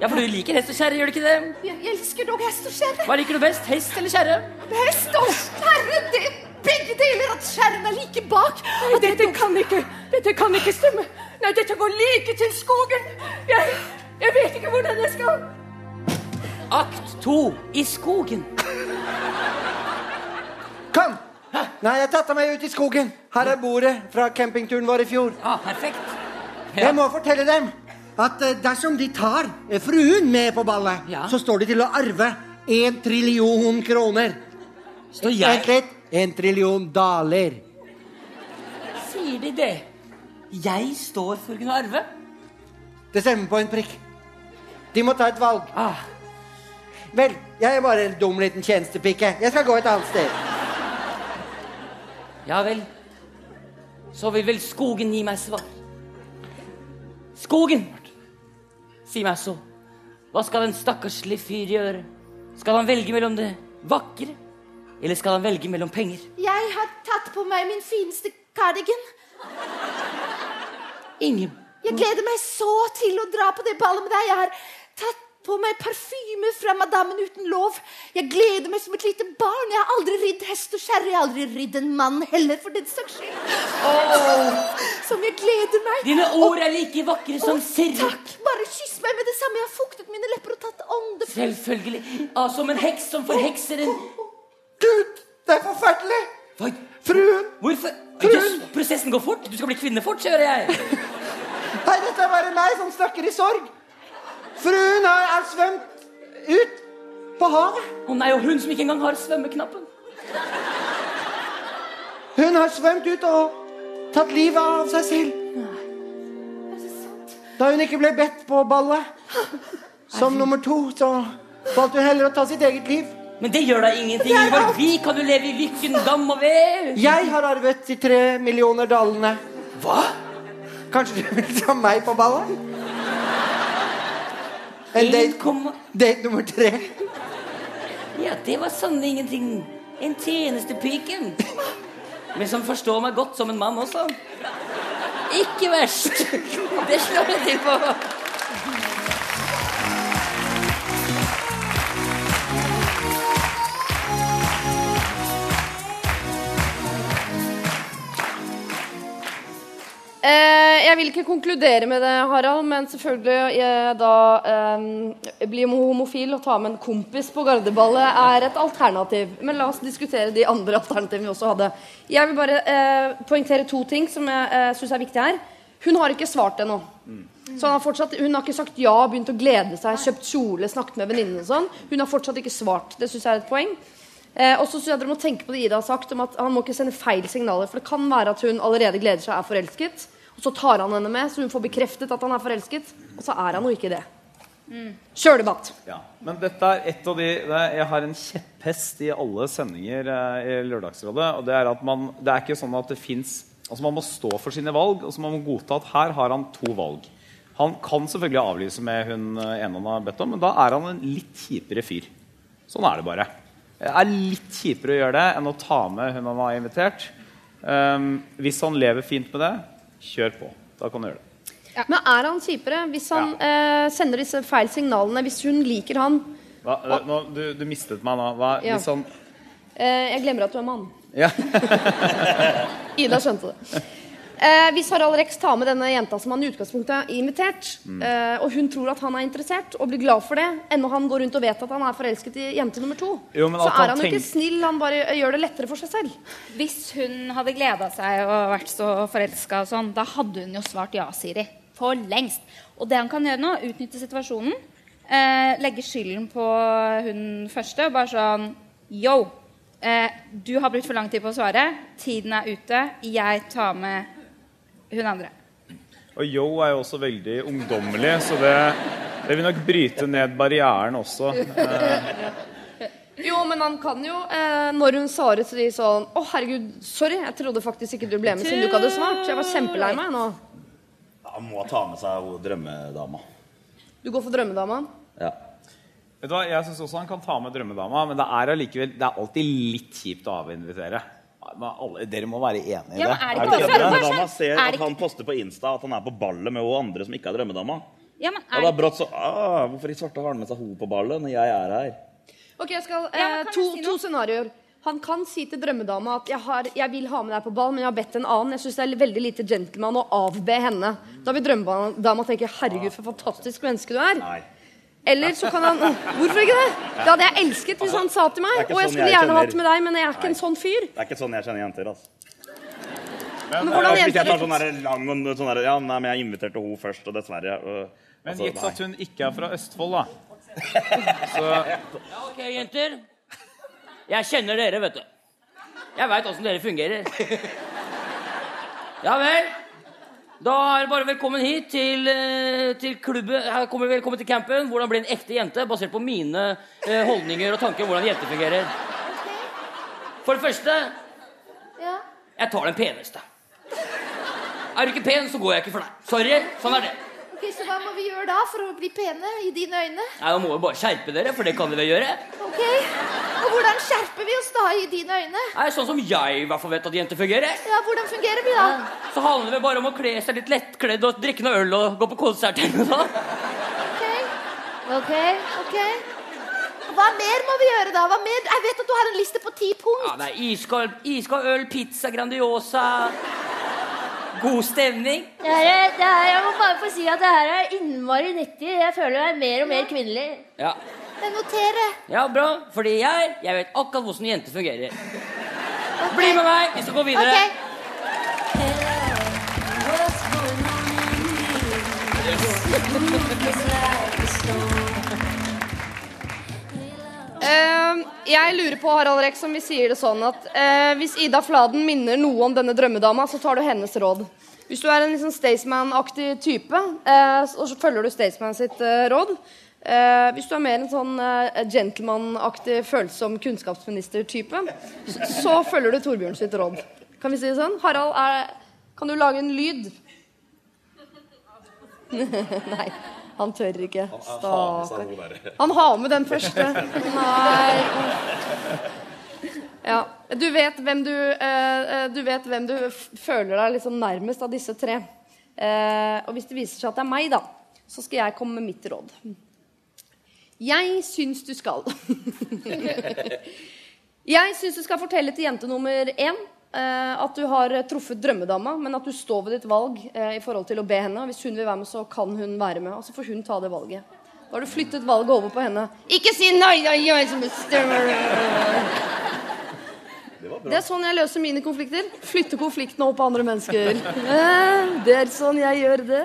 Ja, for du liker hest og kjerre, gjør du ikke det? Jeg elsker dog hest og kjerre. Hva liker du best? Hest eller kjerre? Hest og kjerre, det er begge deler. At kjerren er like bak. Nei, dette kan ikke Dette kan ikke stemme. Nei, dette går like til skogen. Jeg, jeg vet ikke hvordan jeg skal Akt to i skogen. Kom! Nei, jeg tatt meg ut i skogen. Her er bordet fra campingturen vår i fjor. Ah, perfekt. Jeg må fortelle dem at eh, dersom de tar eh, fruen med på ballet, Ja. så står de til å arve en trillion kroner. Står jeg Vent litt. En trillion daler. Sier de det? Jeg står for å kunne arve? Det stemmer på en prikk. De må ta et valg. Ah, Vel, jeg er bare en dum liten tjenestepike. Jeg skal gå et annet sted. ja vel. Så vil vel skogen gi meg svar. Skogen! Si meg så. Hva skal en stakkarslig fyr gjøre? Skal han velge mellom det vakre, eller skal han velge mellom penger? Jeg har tatt på meg min fineste cardigan. Ingen. Jeg gleder meg så til å dra på det ballet med deg. Jeg har på meg parfyme fra madammen uten lov. Jeg gleder meg som et lite barn. Jeg har aldri ridd hest og kjerre. Jeg har aldri ridd en mann heller, for den saks skyld. Som jeg gleder meg. Dine Og- ord er like vakre som sirr. Takk. Bare kyss meg med det samme. Jeg har fuktet mine lepper og tatt ånde. Selvfølgelig. Ah, som en heks som forhekser en Gud, det er forferdelig! Hva? Fruen! Hvorfor? Fruen. prosessen går fort. Du skal bli kvinne fort, hører jeg. Nei, dette er bare meg som snakker i sorg. Fruen har, er svømt ut på havet. Å nei, og hun som ikke engang har svømmeknappen. Hun har svømt ut og tatt livet av seg selv. Da hun ikke ble bedt på ballet som nummer to, så valgte hun heller å ta sitt eget liv. Men det gjør da ingenting, Ivar. Vi kan jo leve i lykken, gam og vel. Jeg har arvet de tre millioner dalene. Hva? Kanskje du vil ta meg på ballet? En date, date nummer tre. Ja, det var sannelig ingenting. En tjenestepiken. Men som forstår meg godt som en mann også. Ikke verst. Det slår jeg til på. Eh, jeg vil ikke konkludere med det, Harald, men selvfølgelig eh, da eh, bli homofil og ta med en kompis på gardeballet er et alternativ. Men la oss diskutere de andre alternativene vi også hadde. Jeg vil bare eh, poengtere to ting som jeg eh, syns er viktig her. Hun har ikke svart ennå. Så han har fortsatt, hun har ikke sagt ja, begynt å glede seg, kjøpt kjole, snakket med venninnene og sånn. Hun har fortsatt ikke svart. Det syns jeg er et poeng. Eh, og så synes jeg dere må tenke på det Ida har sagt om at han må ikke sende feil signaler. For det kan være at hun allerede gleder seg og er forelsket. Og så tar han henne med, så hun får bekreftet at han er forelsket. Og så er han jo ikke det. Kjør debatt. Ja, men dette er et av de Jeg har en kjepphest i alle sendinger eh, i Lørdagsrådet. Og det er at man Det er ikke sånn at det fins Altså Man må stå for sine valg, og så må man godta at her har han to valg. Han kan selvfølgelig avlyse med hun eh, ene han har bedt om, men da er han en litt kjipere fyr. Sånn er det bare. Det er litt kjipere å gjøre det enn å ta med hun han har invitert. Um, hvis han lever fint med det, kjør på. Da kan du gjøre det. Men er han kjipere hvis han eh, sender disse feil signalene? Hvis hun liker han Hva, eh, nå, du, du mistet meg nå. Hva, Ja. hvis han eh, Jeg glemmer at du er mann. ja. Ida skjønte det. Eh, hvis Harald Rex tar med denne jenta som han i utgangspunktet har invitert, Mm. eh, og hun tror at han er interessert og blir glad for det, ennå han går rundt og vet at han er forelsket i jente nummer to, Jo, så er han jo ikke snill. Han bare gjør det lettere for seg selv. Hvis hun hadde gleda seg og vært så forelska og sånn, da hadde hun jo svart ja, Siri. For lengst. Og det han kan gjøre nå, utnytte situasjonen, eh, legge skylden på hun første og bare sånn Yo, eh, du har brukt for lang tid på å svare. Tiden er ute. Jeg tar med hun andre. Og Yo er jo også veldig ungdommelig, så det, det vil nok bryte ned barrieren også. Eh, Jo, men han kan jo, eh, når hun svarer, si sånn Å, herregud, sorry, jeg trodde faktisk ikke du ble med siden du ikke hadde svart. Jeg var kjempelei meg nå. Han må ta med seg drømmedama. Du går for drømmedama? Ja. vet du hva, Jeg syns også han kan ta med drømmedama, men det er allikevel Det er alltid litt kjipt å avinvitere. Men alle, dere må være enig i Ja, det. er det Er ikke det ikke? Drømmedama ser Er det at han poster på Insta at han er på ballet med hun andre som ikke er drømmedama. Ja, men Og da brått så ah, Hvorfor i svarte har han med seg henne på ballet når jeg er her? Ok, jeg skal, eh, to, to scenarioer. Han kan si til drømmedama at jeg, har, 'jeg vil ha med deg på ball, men jeg har bedt en annen'. Jeg syns det er veldig lite gentleman å avbe henne. Da vil drømmedama tenke 'herregud, for fantastisk menneske du er'. Eller så kan han Hvorfor ikke det? Det hadde jeg elsket hvis han sa til meg. Og jeg sånn skulle gjerne hatt med deg, men jeg er ikke en sånn fyr. Det er ikke sånn jeg kjenner jenter. altså. Men hvordan Hvis jeg tar sånn der lang og sånn der, Ja, nei, men jeg inviterte henne først, og dessverre øh, Men altså, gitt at hun ikke er fra Østfold, da. Så Ja, ok, jenter. Jeg kjenner dere, vet du. Jeg veit åssen dere fungerer. Ja vel. Da er det bare velkommen hit til, eh, til klubben. Her kommer Velkommen til campen. Hvordan bli en ekte jente, basert på mine eh, holdninger og tanker om hvordan jenter fungerer. For det første Ja. jeg tar den peneste. Er du ikke pen, så går jeg ikke for deg. Sorry. Sånn er det. Ok, Så hva må vi gjøre da for å bli pene i dine øyne? Nei, Da må vi bare skjerpe dere, for det kan dere gjøre. Ok, Og hvordan skjerper vi oss da i dine øyne? Nei, Sånn som jeg i hvert fall vet at jenter fungerer. Ja, Hvordan fungerer vi da? Så handler det bare om å kle seg litt lettkledd og drikke noe øl og gå på konsert eller noe sånt. Ok. Ok, ok. Hva mer må vi gjøre, da? Jeg vet at du har en liste på ti punkt. Ja, det er iskald, iskald øl, pizza Grandiosa God stemning. Det her, er- det her, jeg må bare få si at det her er innmari nyttig. Jeg føler jeg er mer og mer kvinnelig. Ja. Jeg noterer. ja, bra. Fordi jeg, jeg vet akkurat hvordan jenter fungerer. Bli med meg! Vi skal gå videre. Eh, jeg lurer på, Harald Rex, om vi sier det sånn at eh, hvis Ida Fladen minner noe om denne drømmedama, så tar du hennes råd. Hvis du er en liksom Staysman-aktig type, eh, så følger du Staysman sitt eh, råd. Eh, hvis du er mer en sånn eh, gentleman-aktig, følsom kunnskapsminister-type, så, så følger du Torbjørn sitt råd. Kan vi si det sånn? Harald, er, kan du lage en lyd? Nei, han tør ikke. Stakkar. Han har med den første. Nei. Ja. Du vet hvem du, eh, eh, du, vet hvem du føler deg liksom nærmest av disse tre. Eh, og hvis det viser seg at det er meg, da, så skal jeg komme med mitt råd. Jeg syns du skal Jeg syns du skal fortelle til jente nummer én at du har truffet drømmedama, men at du står ved ditt valg eh, i forhold til å be henne. Hvis hun vil være med, så kan hun være med. Og så får hun ta det valget. Da har du flyttet valget over på henne. Ikke si nei, det er jeg som bestemmer! Det er sånn jeg løser mine konflikter. Flytter konfliktene over på andre mennesker. Eh, Det er sånn jeg gjør det.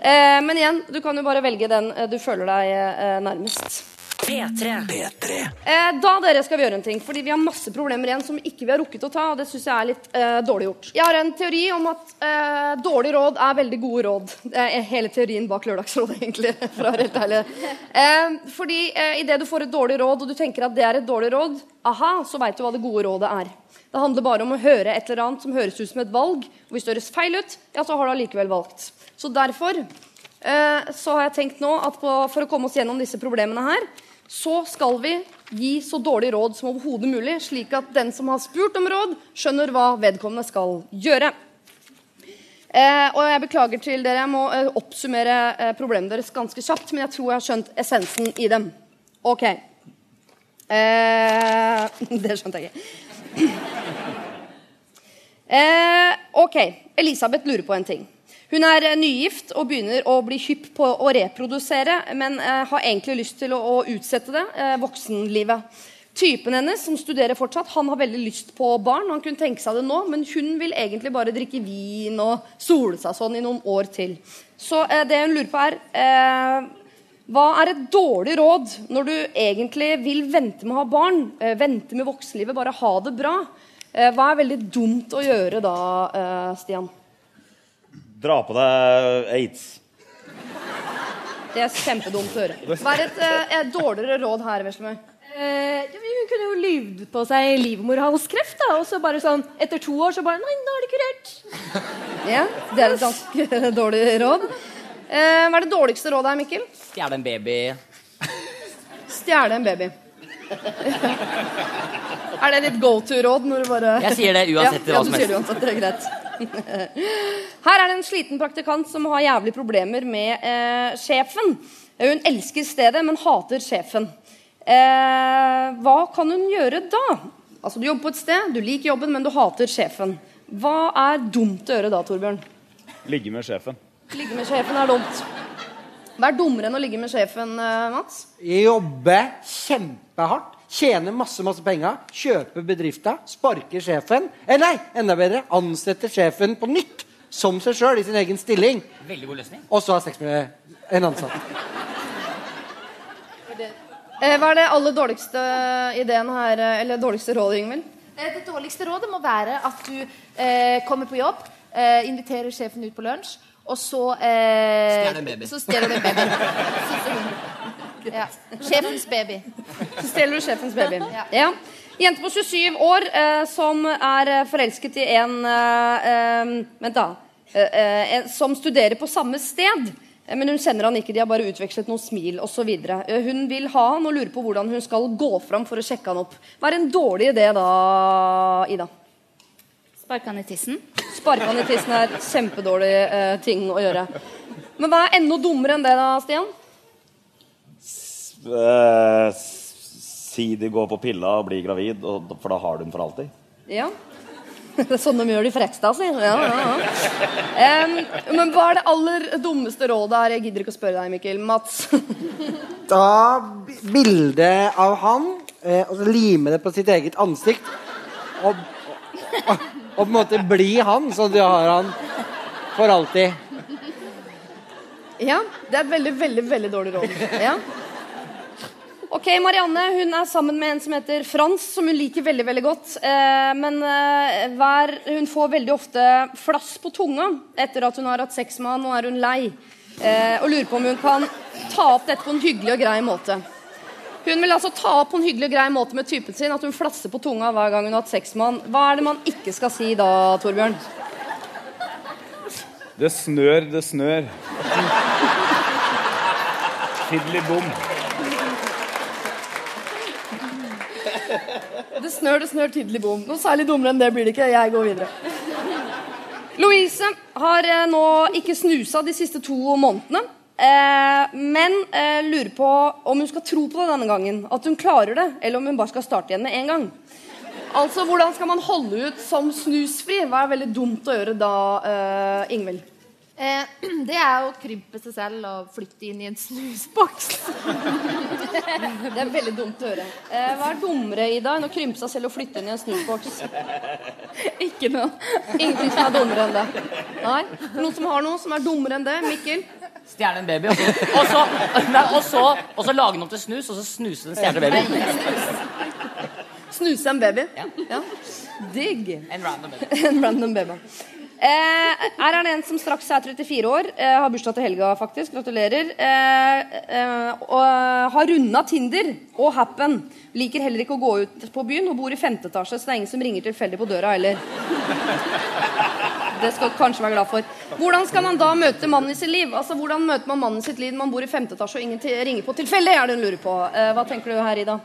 Eh, men igjen, du kan jo bare velge den eh, du føler deg eh, nærmest. P3. Eh, da dere skal vi gjøre en ting, fordi vi har masse problemer igjen som ikke vi har rukket å ta. og det synes jeg er litt eh, dårlig gjort. Jeg har en teori om at eh, dårlig råd er veldig gode råd. Det hele teorien bak Lørdagsrådet, egentlig. for å være helt ærlig. Eh, fordi eh, idet du får et dårlig råd, og du tenker at det er et dårlig råd, aha, så veit du hva det gode rådet er. Det handler bare om å høre et eller annet som høres ut som et valg. Og hvis det høres feil ut, ja, så har du allikevel valgt. Så derfor eh, så har jeg tenkt nå at på, for å komme oss gjennom disse problemene her, så skal vi gi så dårlig råd som overhodet mulig, slik at den som har spurt om råd, skjønner hva vedkommende skal gjøre. Eh, og jeg beklager til dere, jeg må eh, oppsummere eh, problemene deres ganske kjapt, men jeg tror jeg har skjønt essensen i dem. Ok. Eh, det skjønte jeg ikke. Eh, ok, Elisabeth lurer på en ting. Hun er eh, nygift og begynner å bli hypp på å reprodusere, men eh, har egentlig lyst til å, å utsette det eh, voksenlivet. Typen hennes, som studerer fortsatt, han har veldig lyst på barn. Han kunne tenke seg det nå, men hun vil egentlig bare drikke vin og sole seg sånn i noen år til. Så eh, det hun lurer på, er eh, hva er et dårlig råd når du egentlig vil vente med å ha barn? Vente med voksenlivet, bare ha det bra? Hva er veldig dumt å gjøre da, Stian? Dra på deg aids. Det er kjempedumt å høre. Hva er et, eh, et dårligere råd her, Veslemøy? Eh, ja, hun kunne jo lyvd på seg livmorhalskreft, da, og så bare sånn etter to år så bare Nei, nå er det kurert. Ja, det er et ganske dårlig råd. Eh, hva er det dårligste rådet her, Mikkel? Stjele en baby. Stjele en baby. er det ditt go to-råd når du bare Jeg sier det uansett ja, ja, som du sier det uansett, det er greit. Her er det en sliten praktikant som har jævlig problemer med eh, sjefen. Hun elsker stedet, men hater sjefen. Eh, hva kan hun gjøre da? Altså, Du jobber på et sted, du liker jobben, men du hater sjefen. Hva er dumt å gjøre da, Torbjørn? Ligge med sjefen. Ligge med sjefen er dumt. Hva er dummere enn å ligge med sjefen, eh, Mats? Jobbe kjempehardt. Tjene masse masse penger. kjøper bedrifter. sparker sjefen. Eller nei, enda bedre. ansetter sjefen på nytt. Som seg sjøl, i sin egen stilling. Veldig god løsning. Og så har sex med en ansatt. Eh, hva er det aller dårligste ideen her, eh, eller dårligste rådet, Ingvild? Eh, Det dårligste rådet må være at du eh, kommer på jobb, eh, inviterer sjefen ut på lunsj, og så eh, Stjeler en baby. Så stjeler du en baby. ja. Sjefens baby. Så stjeler du sjefens baby. Ja. Ja. Jente på 27 år eh, som er eh, forelsket i en eh, Vent, da. Eh, eh, som studerer på samme sted. Eh, Men hun kjenner han ikke, de har bare utvekslet noen smil osv. Hun vil ha han og lurer på hvordan hun skal gå fram for å sjekke han opp. Hva er en dårlig idé da, Ida? Sparke han i tissen. Sparke han i tissen er kjempedårlig eh, ting å gjøre. Men hva er enda dummere enn det, da, Stian? Eh, si de går på pilla og blir gravid, og, for da har du den for alltid. Ja. Det er sånn de gjør de Frekstad, si. Ja, ja, ja. Um, men hva er det aller dummeste rådet her? Jeg gidder ikke å spørre deg, Mikkel. Mats. Ta bilde av han, eh, og så lime det på sitt eget ansikt. Og, og, og på en måte bli han, så du har han for alltid. Ja, det er et veldig, veldig, veldig dårlig råd. Ja. Ok, Marianne hun er sammen med en som heter Frans, som hun liker veldig veldig godt. Eh, men eh, hver, hun får veldig ofte flass på tunga etter at hun har hatt sex med han. Nå er hun lei eh, og lurer på om hun kan ta opp dette på en hyggelig og grei måte. Hun vil altså ta opp på en hyggelig og grei måte med typen sin at hun flasser på tunga hver gang hun har hatt sex med han. Hva er det man ikke skal si da, Torbjørn? Det snør, det snør. Fiddly bom. Det snør, det snør, tidlig bom. Noe særlig dummere enn det blir det ikke. Jeg går videre. Louise har eh, nå ikke snusa de siste to månedene. Eh, men eh, lurer på om hun skal tro på det denne gangen. At hun klarer det, eller om hun bare skal starte igjen med en gang. Altså, Hvordan skal man holde ut som snusfri? Hva er veldig dumt å gjøre da, Ingvild? Eh, det er å krympe seg selv og flytte inn i en snusboks. Det er veldig dumt å høre. Eh, hva er dummere, i dag enn å krympe seg selv og flytte inn i en snusboks? Ikke noe. Ingenting som er dummere enn det. Nei? Noen som har noe som er dummere enn det? Mikkel? Stjele en baby, og så, og, så, og, så, lage den om til snus, og så snuse den stjerne baby. Snuse en baby? Ja. Digg. En random baby. en random baby. Eh, her er det en som straks er 34 år, eh, har bursdag til helga, faktisk. Gratulerer. Eh, eh, eh, har runda Tinder og Happen. Liker heller ikke å gå ut på byen og bor i femte etasje, så det er ingen som ringer tilfeldig på døra heller. Det skal kanskje være glad for. Hvordan skal man da møte mannen i sitt liv? Altså, Hvordan møter man mannen i sitt liv når man bor i femte etasje og ingen ringer på tilfeldig? er det. Eh, hva tenker du her, Ida?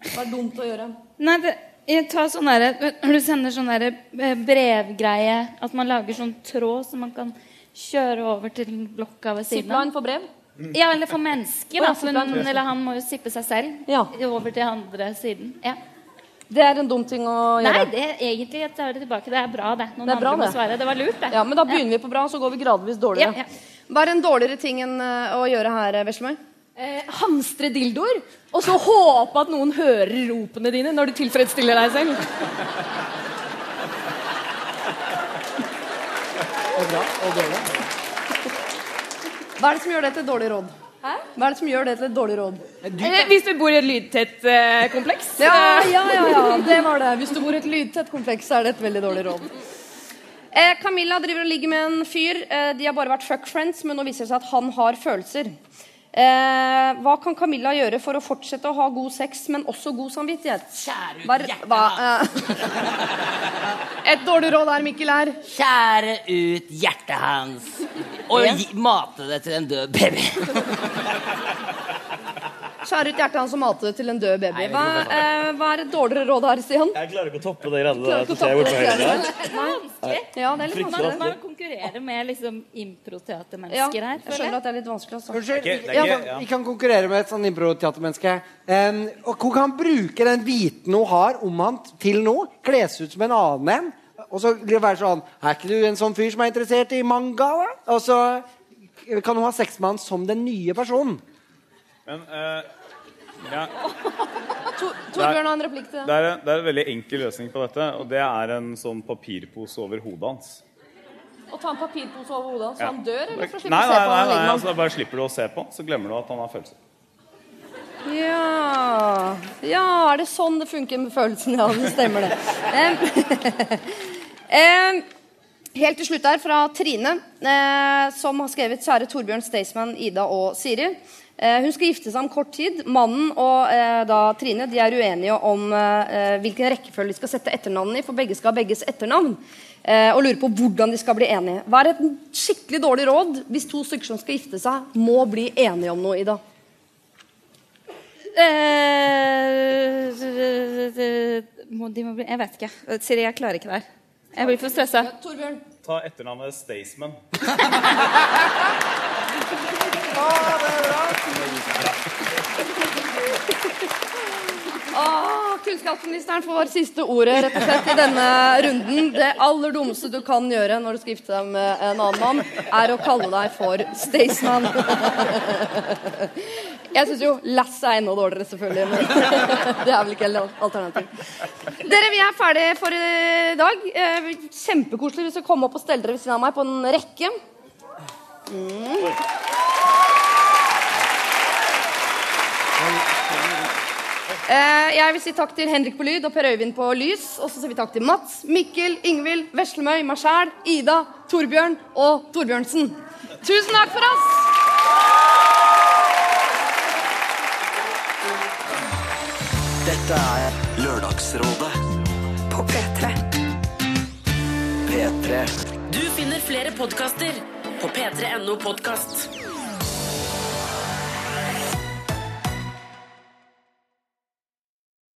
Hva er dumt å gjøre? Nei, det, jeg tar sånn derre Når du sender sånn eh, brevgreie, at man lager sånn tråd som man kan kjøre over til blokka ved siden Zipline for brev? Ja, eller for mennesker. Å, Da, ja, for hun, eller han må jo sippe seg selv over til andre siden. Ja. Det er en dum ting å gjøre. Nei, det, egentlig jeg tar det tilbake. Det er bra, det. Noen Det er bra, må det. svare. Det var lurt, det. Ja, men da begynner vi på bra, så går vi gradvis dårligere. Ja, ja. Hva er en dårligere ting enn eh, å gjøre her, Veslemøy? Eh, hamstre dildoer, og så håpe at noen hører ropene dine når du tilfredsstiller deg selv. Hva er det som gjør det til et dårlig råd? Hva er det som gjør det til et dårlig råd? Eh, hvis du bor i et lydtett eh, kompleks. Ja, ja, ja, ja, det var det. Hvis du bor i et lydtett kompleks, så er det et veldig dårlig råd. Eh, Camilla driver og ligger med en fyr. Eh, de har bare vært fuck friends, men nå viser det seg at han har følelser. Eh, hva kan Camilla gjøre for å fortsette å ha god sex, men også god samvittighet? Kjære ut er- hjertet eh, Et dårlig råd her, Mikkel, er Kjære ut hjertet hans og mate det til en død baby. Skjære ut hjertet hans og mate det til en død baby. Hva, eh, hva er et dårligere råd her, Stian? Jeg klarer ikke å toppe det greiene der. det høyre greiene der. der. Ja, det er litt vanskelig. Man konkurrerer med liksom improteatermennesker her. jeg skjønner at det er litt vanskelig. Altså. Unnskyld, Det er ikke- er ja, men ja. vi kan konkurrere med et sånn improteatermenneske. Um, og hun kan bruke den viten hun har om han til noe. Kles ut som en annen en. Og så det være sånn Er ikke du en sånn fyr som er interessert i manga? da?» Og så kan hun ha sex med han som den nye personen. Men eh, ja, To- Torbjørn har en replikk til det det. er, en- det er en veldig enkel løsning på dette, og det er en sånn papirpose over hodet hans. Å ta en papirpose over hodet hans så Ja. han dør, eller for å slippe Nei, å se nei, på nei, nei altså, da bare slipper du å se på, så glemmer du at han har følelser. Ja Ja, er det sånn det funker med følelsen? Ja, det stemmer det. Um, helt til slutt her fra Trine, eh, som har skrevet 'Kjære Torbjørn, Staysman, Ida og Siri'. Eh, hun skal gifte seg om kort tid. Mannen og eh, da Trine de er uenige om eh, hvilken rekkefølge de skal sette etternavnene i, for begge skal ha begges etternavn. Eh, og lurer på hvordan de skal bli enige. Hva er et skikkelig dårlig råd hvis to stykker som skal gifte seg, må bli enige om noe, Ida? Eh, må, de må bli, jeg vet ikke. Siri, jeg klarer ikke det her. Jeg blir for stressa. Torbjørn? Ta etternavnet Staysman. Ah, kunnskapsministeren får siste ordet rett og slett i denne runden. Det aller dummeste du kan gjøre når du skal gifte deg med en annen mann, er å kalle deg for Staysman. Jeg syns jo Lass er enda dårligere, selvfølgelig. Men det er vel ikke helt alternativ. Dere, vi er ferdige for i dag. Eh, Kjempekoselig hvis dere kommer opp og steller dere ved siden av meg på en rekke. Mm. Eh, jeg vil si takk til Henrik på lyd og Per Øyvind på lys. Og så sier vi takk til Mats, Mikkel, Ingvild, Veslemøy, meg sjæl, Ida, Torbjørn og Torbjørnsen. Tusen takk for oss! Dette er Lørdagsrådet På P3. P3. Du finner flere podkaster på p3.no podkast.